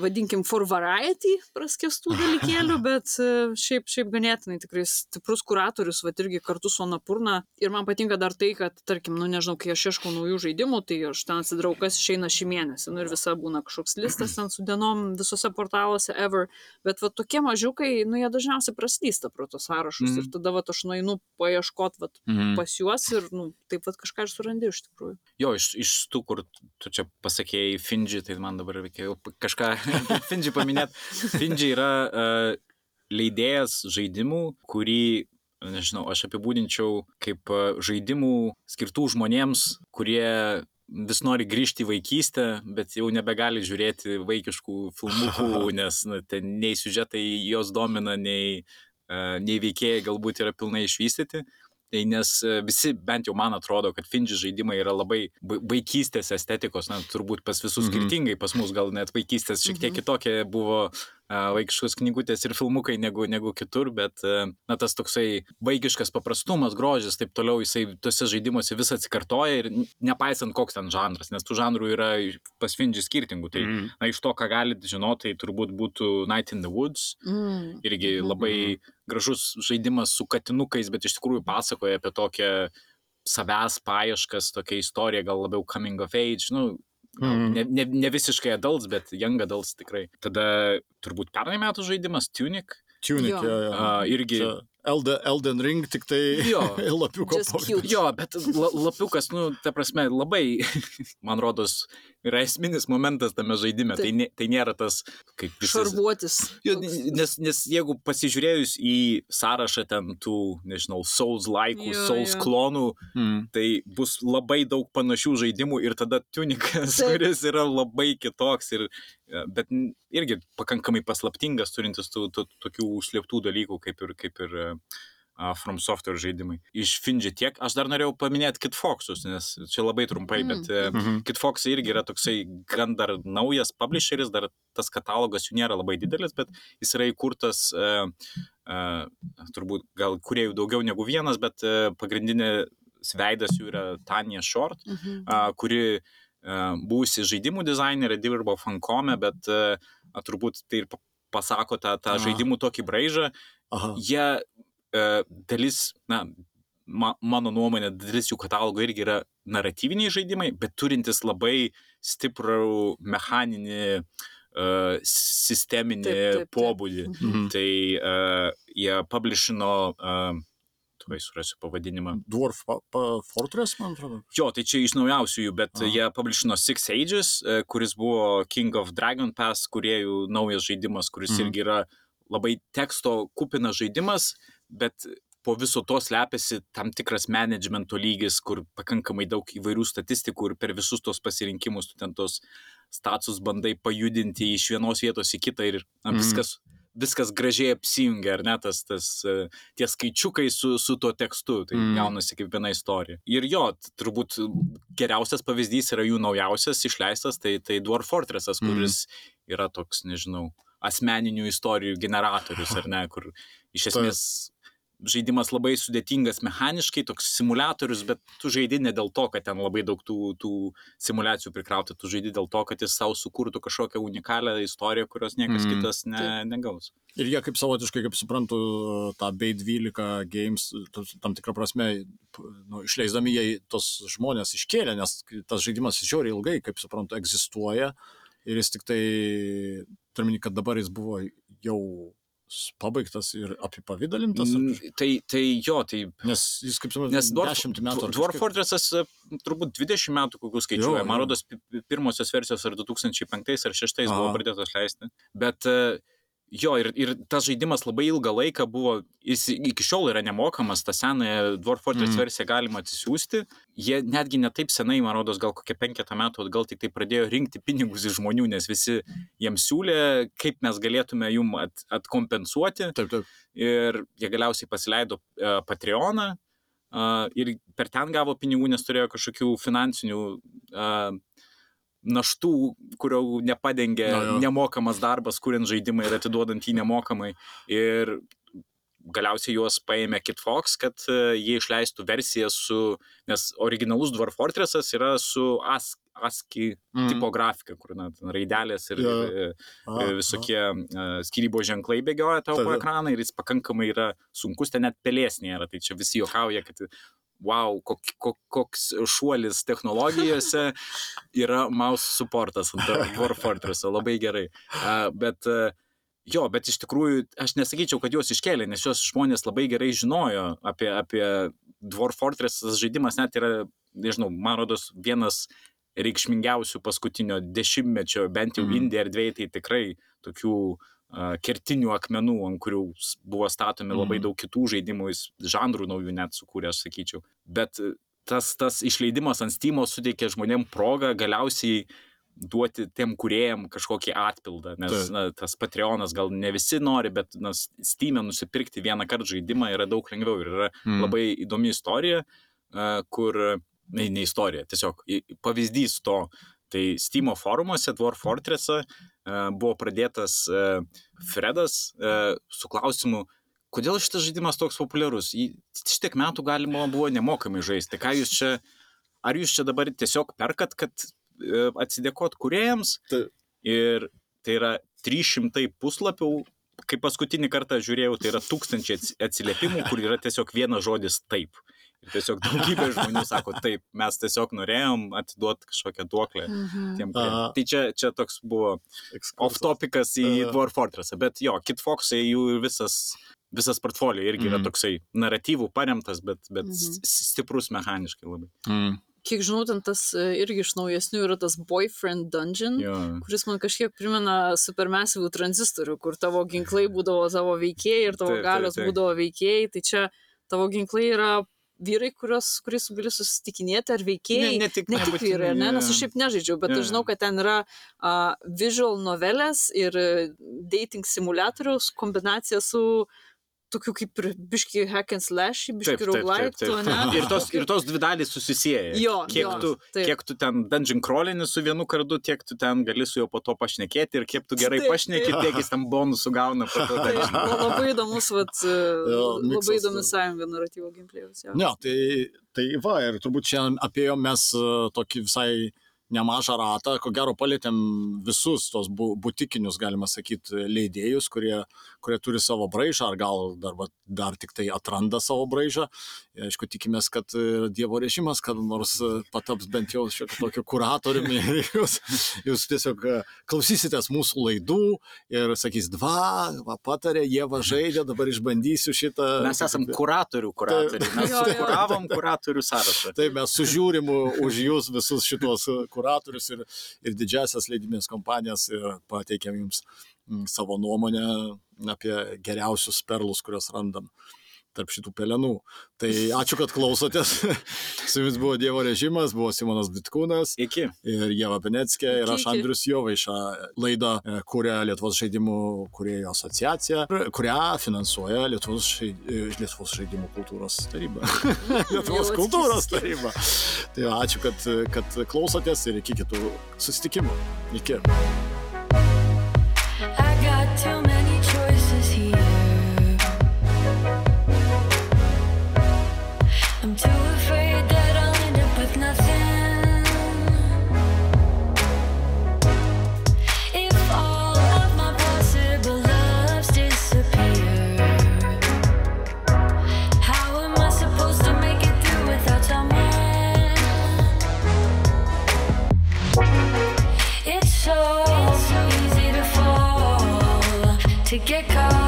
vadinkim, for variety praskestų dalykėlių, bet e, šiaip, šiaip ganėtinai tikrai stiprus kuratorius, va irgi kartu su Anapurna. Ir man patinka dar tai, kad, tarkim, nu nežinau, kai aš ieškau naujų žaidimų, tai aš ten atsidrau, kas išeina šį mėnesį. Nu ir visa būna kažkoks listas ten su dienom visose portaluose ever. Bet va tokie mažiukai, nu jie dažniausiai praslysta pro tos sąrašus. Mm. Ir tada va aš nueinu paieškot va, mm. pas juos ir, nu, taip pat kažką ir surandi iš tikrųjų. Jo, iš, iš tų, kur tu čia pasakėjai Finji, tai man dabar reikėjo kažką Finji paminėti. Finji yra uh, leidėjas žaidimų, kurį, nežinau, aš apibūdinčiau kaip žaidimų skirtų žmonėms, kurie vis nori grįžti į vaikystę, bet jau nebegali žiūrėti vaikiškų filmukų, nes na, ten nei siužetai jos domina, nei, uh, nei veikėjai galbūt yra pilnai išvystyti. Tai nes e, visi, bent jau man atrodo, kad Finži žaidimai yra labai vaikystės estetikos, na, turbūt pas visus mm -hmm. skirtingai, pas mus gal net vaikystės šiek tiek mm -hmm. kitokia buvo vaikiškos knygutės ir filmukai negu, negu kitur, bet na, tas toksai vaikiškas paprastumas, grožis, taip toliau, jisai tuose žaidimuose vis atsikartoja ir nepaisant koks ten žanras, nes tų žanrų yra pasvindžiai skirtingų. Tai mm. na, iš to, ką galite žinoti, tai turbūt būtų Night in the Woods, mm. irgi mhm. labai gražus žaidimas su katinukais, bet iš tikrųjų pasakoja apie tokią savęs paieškas, tokia istorija, gal labiau coming of age, nu, Mm. Ne, ne, ne visiškai adults, bet young adults tikrai. Tada turbūt pernai metų žaidimas Tunic. Tunic, jo, jo. jo. Uh, irgi. Čia Elden, Elden Ring tik tai jo, lapiuko. Jo, bet la, lapiukas, nu, ta prasme, labai, man rodos, yra esminis momentas tame žaidime. Tai, ne, tai nėra tas, kaip visas... Šarvuotis. Jo, nes, nes jeigu pasižiūrėjus į sąrašą ten tų, nežinau, Souls laikų, jo, Souls jo. klonų, mm. tai bus labai daug panašių žaidimų ir tada Tunikas, Taip. kuris yra labai kitoks ir bet irgi pakankamai paslaptingas, turintis tų, tų, tokių užslėptų dalykų, kaip ir, kaip ir uh, From Software žaidimai. Iš Finji tiek, aš dar norėjau paminėti Kit Foxus, nes čia labai trumpai, mm. bet uh, mm -hmm. Kit Fox irgi yra toksai gan dar naujas publisheris, dar tas katalogas jų nėra labai didelis, bet jis yra įkurtas uh, uh, turbūt gal kuriejų daugiau negu vienas, bet uh, pagrindinė veidas jų yra Tanja Short, mm -hmm. uh, kuri uh, buvusi žaidimų dizainerė, dirbo Fankome, bet a, turbūt tai ir pasako tą, tą žaidimų tokį braižą. Aha. Jie dalis, na, ma, mano nuomonė, dalis jų katalogo irgi yra naratyviniai žaidimai, bet turintis labai stiprų mechaninį uh, sisteminį taip, taip, taip. pobūdį. Mhm. Tai uh, jie publishino uh, tuoj surasiu pavadinimą. Dwarf Fortress, man atrodo. Jo, tai čia iš naujausiųjų, bet Aha. jie publishino Six Ages, e, kuris buvo King of Dragon Pass, kuriejų naujas žaidimas, kuris mhm. irgi yra labai teksto kupinas žaidimas, bet po viso to slepiasi tam tikras managemento lygis, kur pakankamai daug įvairių statistikų ir per visus tos pasirinkimus tu ten tos status bandai pajudinti iš vienos vietos į kitą ir na, viskas mm viskas gražiai apsijungia, ar ne, tas, tas, e, tie skaičiukai su, su tuo tekstu, tai mm. gaunasi kaip viena istorija. Ir jo, turbūt geriausias pavyzdys yra jų naujausias išleistas, tai, tai Dwarf Fortressas, mm. kuris mm. yra toks, nežinau, asmeninių istorijų generatorius, ar ne, kur iš esmės žaidimas labai sudėtingas mechaniškai, toks simulatorius, bet tu žaidi ne dėl to, kad ten labai daug tų, tų simulacijų prikrauti, tu žaidi dėl to, kad jis savo sukurtų kažkokią unikalią istoriją, kurios niekas mm. kitas ne, negaus. Ir jie kaip savotiškai, kaip suprantu, tą B12 games, tam tikrą prasme, nu, išleisdami jie tos žmonės iškėlė, nes tas žaidimas žiauriai ilgai, kaip suprantu, egzistuoja ir jis tik tai, turime, kad dabar jis buvo jau pabaigtas ir apipavydalintas? Tai, tai jo, tai... Nes jis, kaip žinoma, nes Dwarf, 10 metų. Dwarf Fortressas e, turbūt 20 metų kokių skaičiuoja. Man rodos, pirmosios versijos ar 2005 ar 2006 buvo pradėtos leisti. Bet uh, Jo, ir, ir tas žaidimas labai ilgą laiką buvo, jis iki šiol yra nemokamas, tą senąją Dwarf Fortress mm. versiją galima atsisiųsti. Jie netgi netaip senai, man rodos, gal kokie penketą metų atgal tik tai pradėjo rinkti pinigus iš žmonių, nes visi jiems siūlė, kaip mes galėtume jum at, atkompensuoti. Taip, taip. Ir jie galiausiai pasileido uh, Patreoną uh, ir per ten gavo pinigų, nes turėjo kažkokių finansinių uh, naštų, kurio nepadengia no, jo. nemokamas darbas, kuriant žaidimą ir atiduodant jį nemokamai. Ir galiausiai juos paėmė Kitfox, kad uh, jie išleistų versiją su, nes originalus Dwarf Fortressas yra su As ASCII Mm. tipografika, kur na, raidelės ir, Jo. ir, A, ir visokie uh, skirybos ženklai bėgioja tavo ekraną ir jis pakankamai yra sunkus, ten net pelės nėra. Tai čia visi juokauja, kad wow, kok, kok, koks šuolis technologijose yra mouse supportas ant Dwarf Fortresso, labai gerai. Uh, bet uh, Jo, bet iš tikrųjų aš nesakyčiau, kad juos iškėlė, nes juos žmonės labai gerai žinojo apie, apie Dwarf Fortress žaidimas net yra, nežinau, man rodos, vienas reikšmingiausių paskutinio dešimtmečio, bent jau mm. Indija erdvėje, tai tikrai tokių kertinių akmenų, ant kurių buvo statomi labai Mhm. daug kitų žaidimų, jis žanrų naujų net sukūrė, aš sakyčiau. Bet e, tas, tas išleidimas ant Steam suteikė žmonėm progą galiausiai duoti tiem kuriejam kažkokį atpildą, nes na, tas Patreonas gal ne visi nori, bet na, Steam'e nusipirkti vieną kartą žaidimą yra daug lengviau ir yra Mm. labai įdomi istorija, kur, ne, ne istorija, tiesiog pavyzdys to. Tai Steam forumuose Dwarf Fortress'ą a, buvo pradėtas a, Fredas a, su klausimu, kodėl šitas žaidimas toks populiarus. Šitiek metų galima buvo nemokamai žaisti. Tai ką jūs čia, ar jūs čia dabar tiesiog perkat, kad e, atsidėkot kuriejams? Taip. Ir tai yra 300 puslapių, kai paskutinį kartą žiūrėjau, tai yra tūkstančiai ats- atsiliepimų, kur yra tiesiog vienas žodis taip. Ir tiesiog daugybė žmonių sako taip, mes tiesiog norėjom atiduoti kažkokią duoklę Mhm. tiem, kurie. Aha. Tai čia, čia toks buvo off-topikas į Aha. Dwarf Fortressą, bet jo, Kit Foxai jų visas, visas portfolio irgi yra Mhm. toksai naratyvų paremtas, bet, bet s- stiprus mechaniškai labai. Mm. Kiek žinau, ten tas e, irgi iš naujesnių yra tas Boyfriend Dungeon. Jo. kuris man kažkiek primena supermasyvų tranzistorių, kur tavo ginklai būdavo tavo veikėjai ir tavo Taip, taip, galios taip. būdavo veikėjai, tai čia tavo ginklai yra vyrai, kurios, kuriais tu gali susitikinėti, ar veikėjai. ne tik, Ne tik vyrai, ne, nes aš šiaip nežaidžiau, bet Jo, aš žinau, kad ten yra uh, visual novelės ir uh, dating simulatoriaus kombinacija su tokiu kaip ir biški hack and slash, Taip, biški taip, taip, roguelike, taip. ne? Ir tos, ir tos dvi dalys susisieja. Jo, kiek, jo, tu, taip. kiek tu ten dungeon crawlini su vienu kardu, tiek tu ten gali su juo po to pašnekėti ir kiek tu gerai Taip, pašneki, taip. tiek jis ten bonusų gauna po to. Tai la- labai įdomus, vat, Jo, labai miksas, įdomi taip. sąjunga naratyvo gameplėjus. jo. Ne, tai, tai va, ir turbūt šiandien apėjom mes e, tokį visai nemažą ratą, ko gero palėtėm visus tos bu, butikinius, galima sakyti, leidėjus, kurie, kurie turi savo braižą, ar gal dar, dar tik tai atranda savo braižą. Aišku, tikimės, kad e, Dievo režimas, kad nors e, pataps bent jau šiokio tokio kuratoriumi ir jūs, jūs tiesiog e, klausysitės mūsų laidų ir sakys, dva, va, patarė, jie va žaidė, dabar išbandysiu šitą. Mes esam kuratorių kuratoriai. Mes kuravom kuratorių sąrašą. Taip, mes sužiūrim už jūs visus šitos kuratorius ir, ir didžiasias leidimės kompanijas ir pateikėm jums mm, savo nuomonę apie geriausius perlus, kuriuos randam tarp šitų pelenų. Tai ačiū, kad klausotės. Su jumis buvo Dievo režimas, buvo Simonas Ditkūnas Iki. ir Jeva Beneckė ir aš. Andrius Jovaiša. Laidą e, kuria Lietuvos žaidimų kuriejų asociacija, kurią finansuoja Lietuvos, žai- e, Lietuvos žaidimų kultūros taryba. Lietuvos kultūros taryba. Tai ačiū, kad, kad klausotės ir iki kitų susitikimų. Iki. To get caught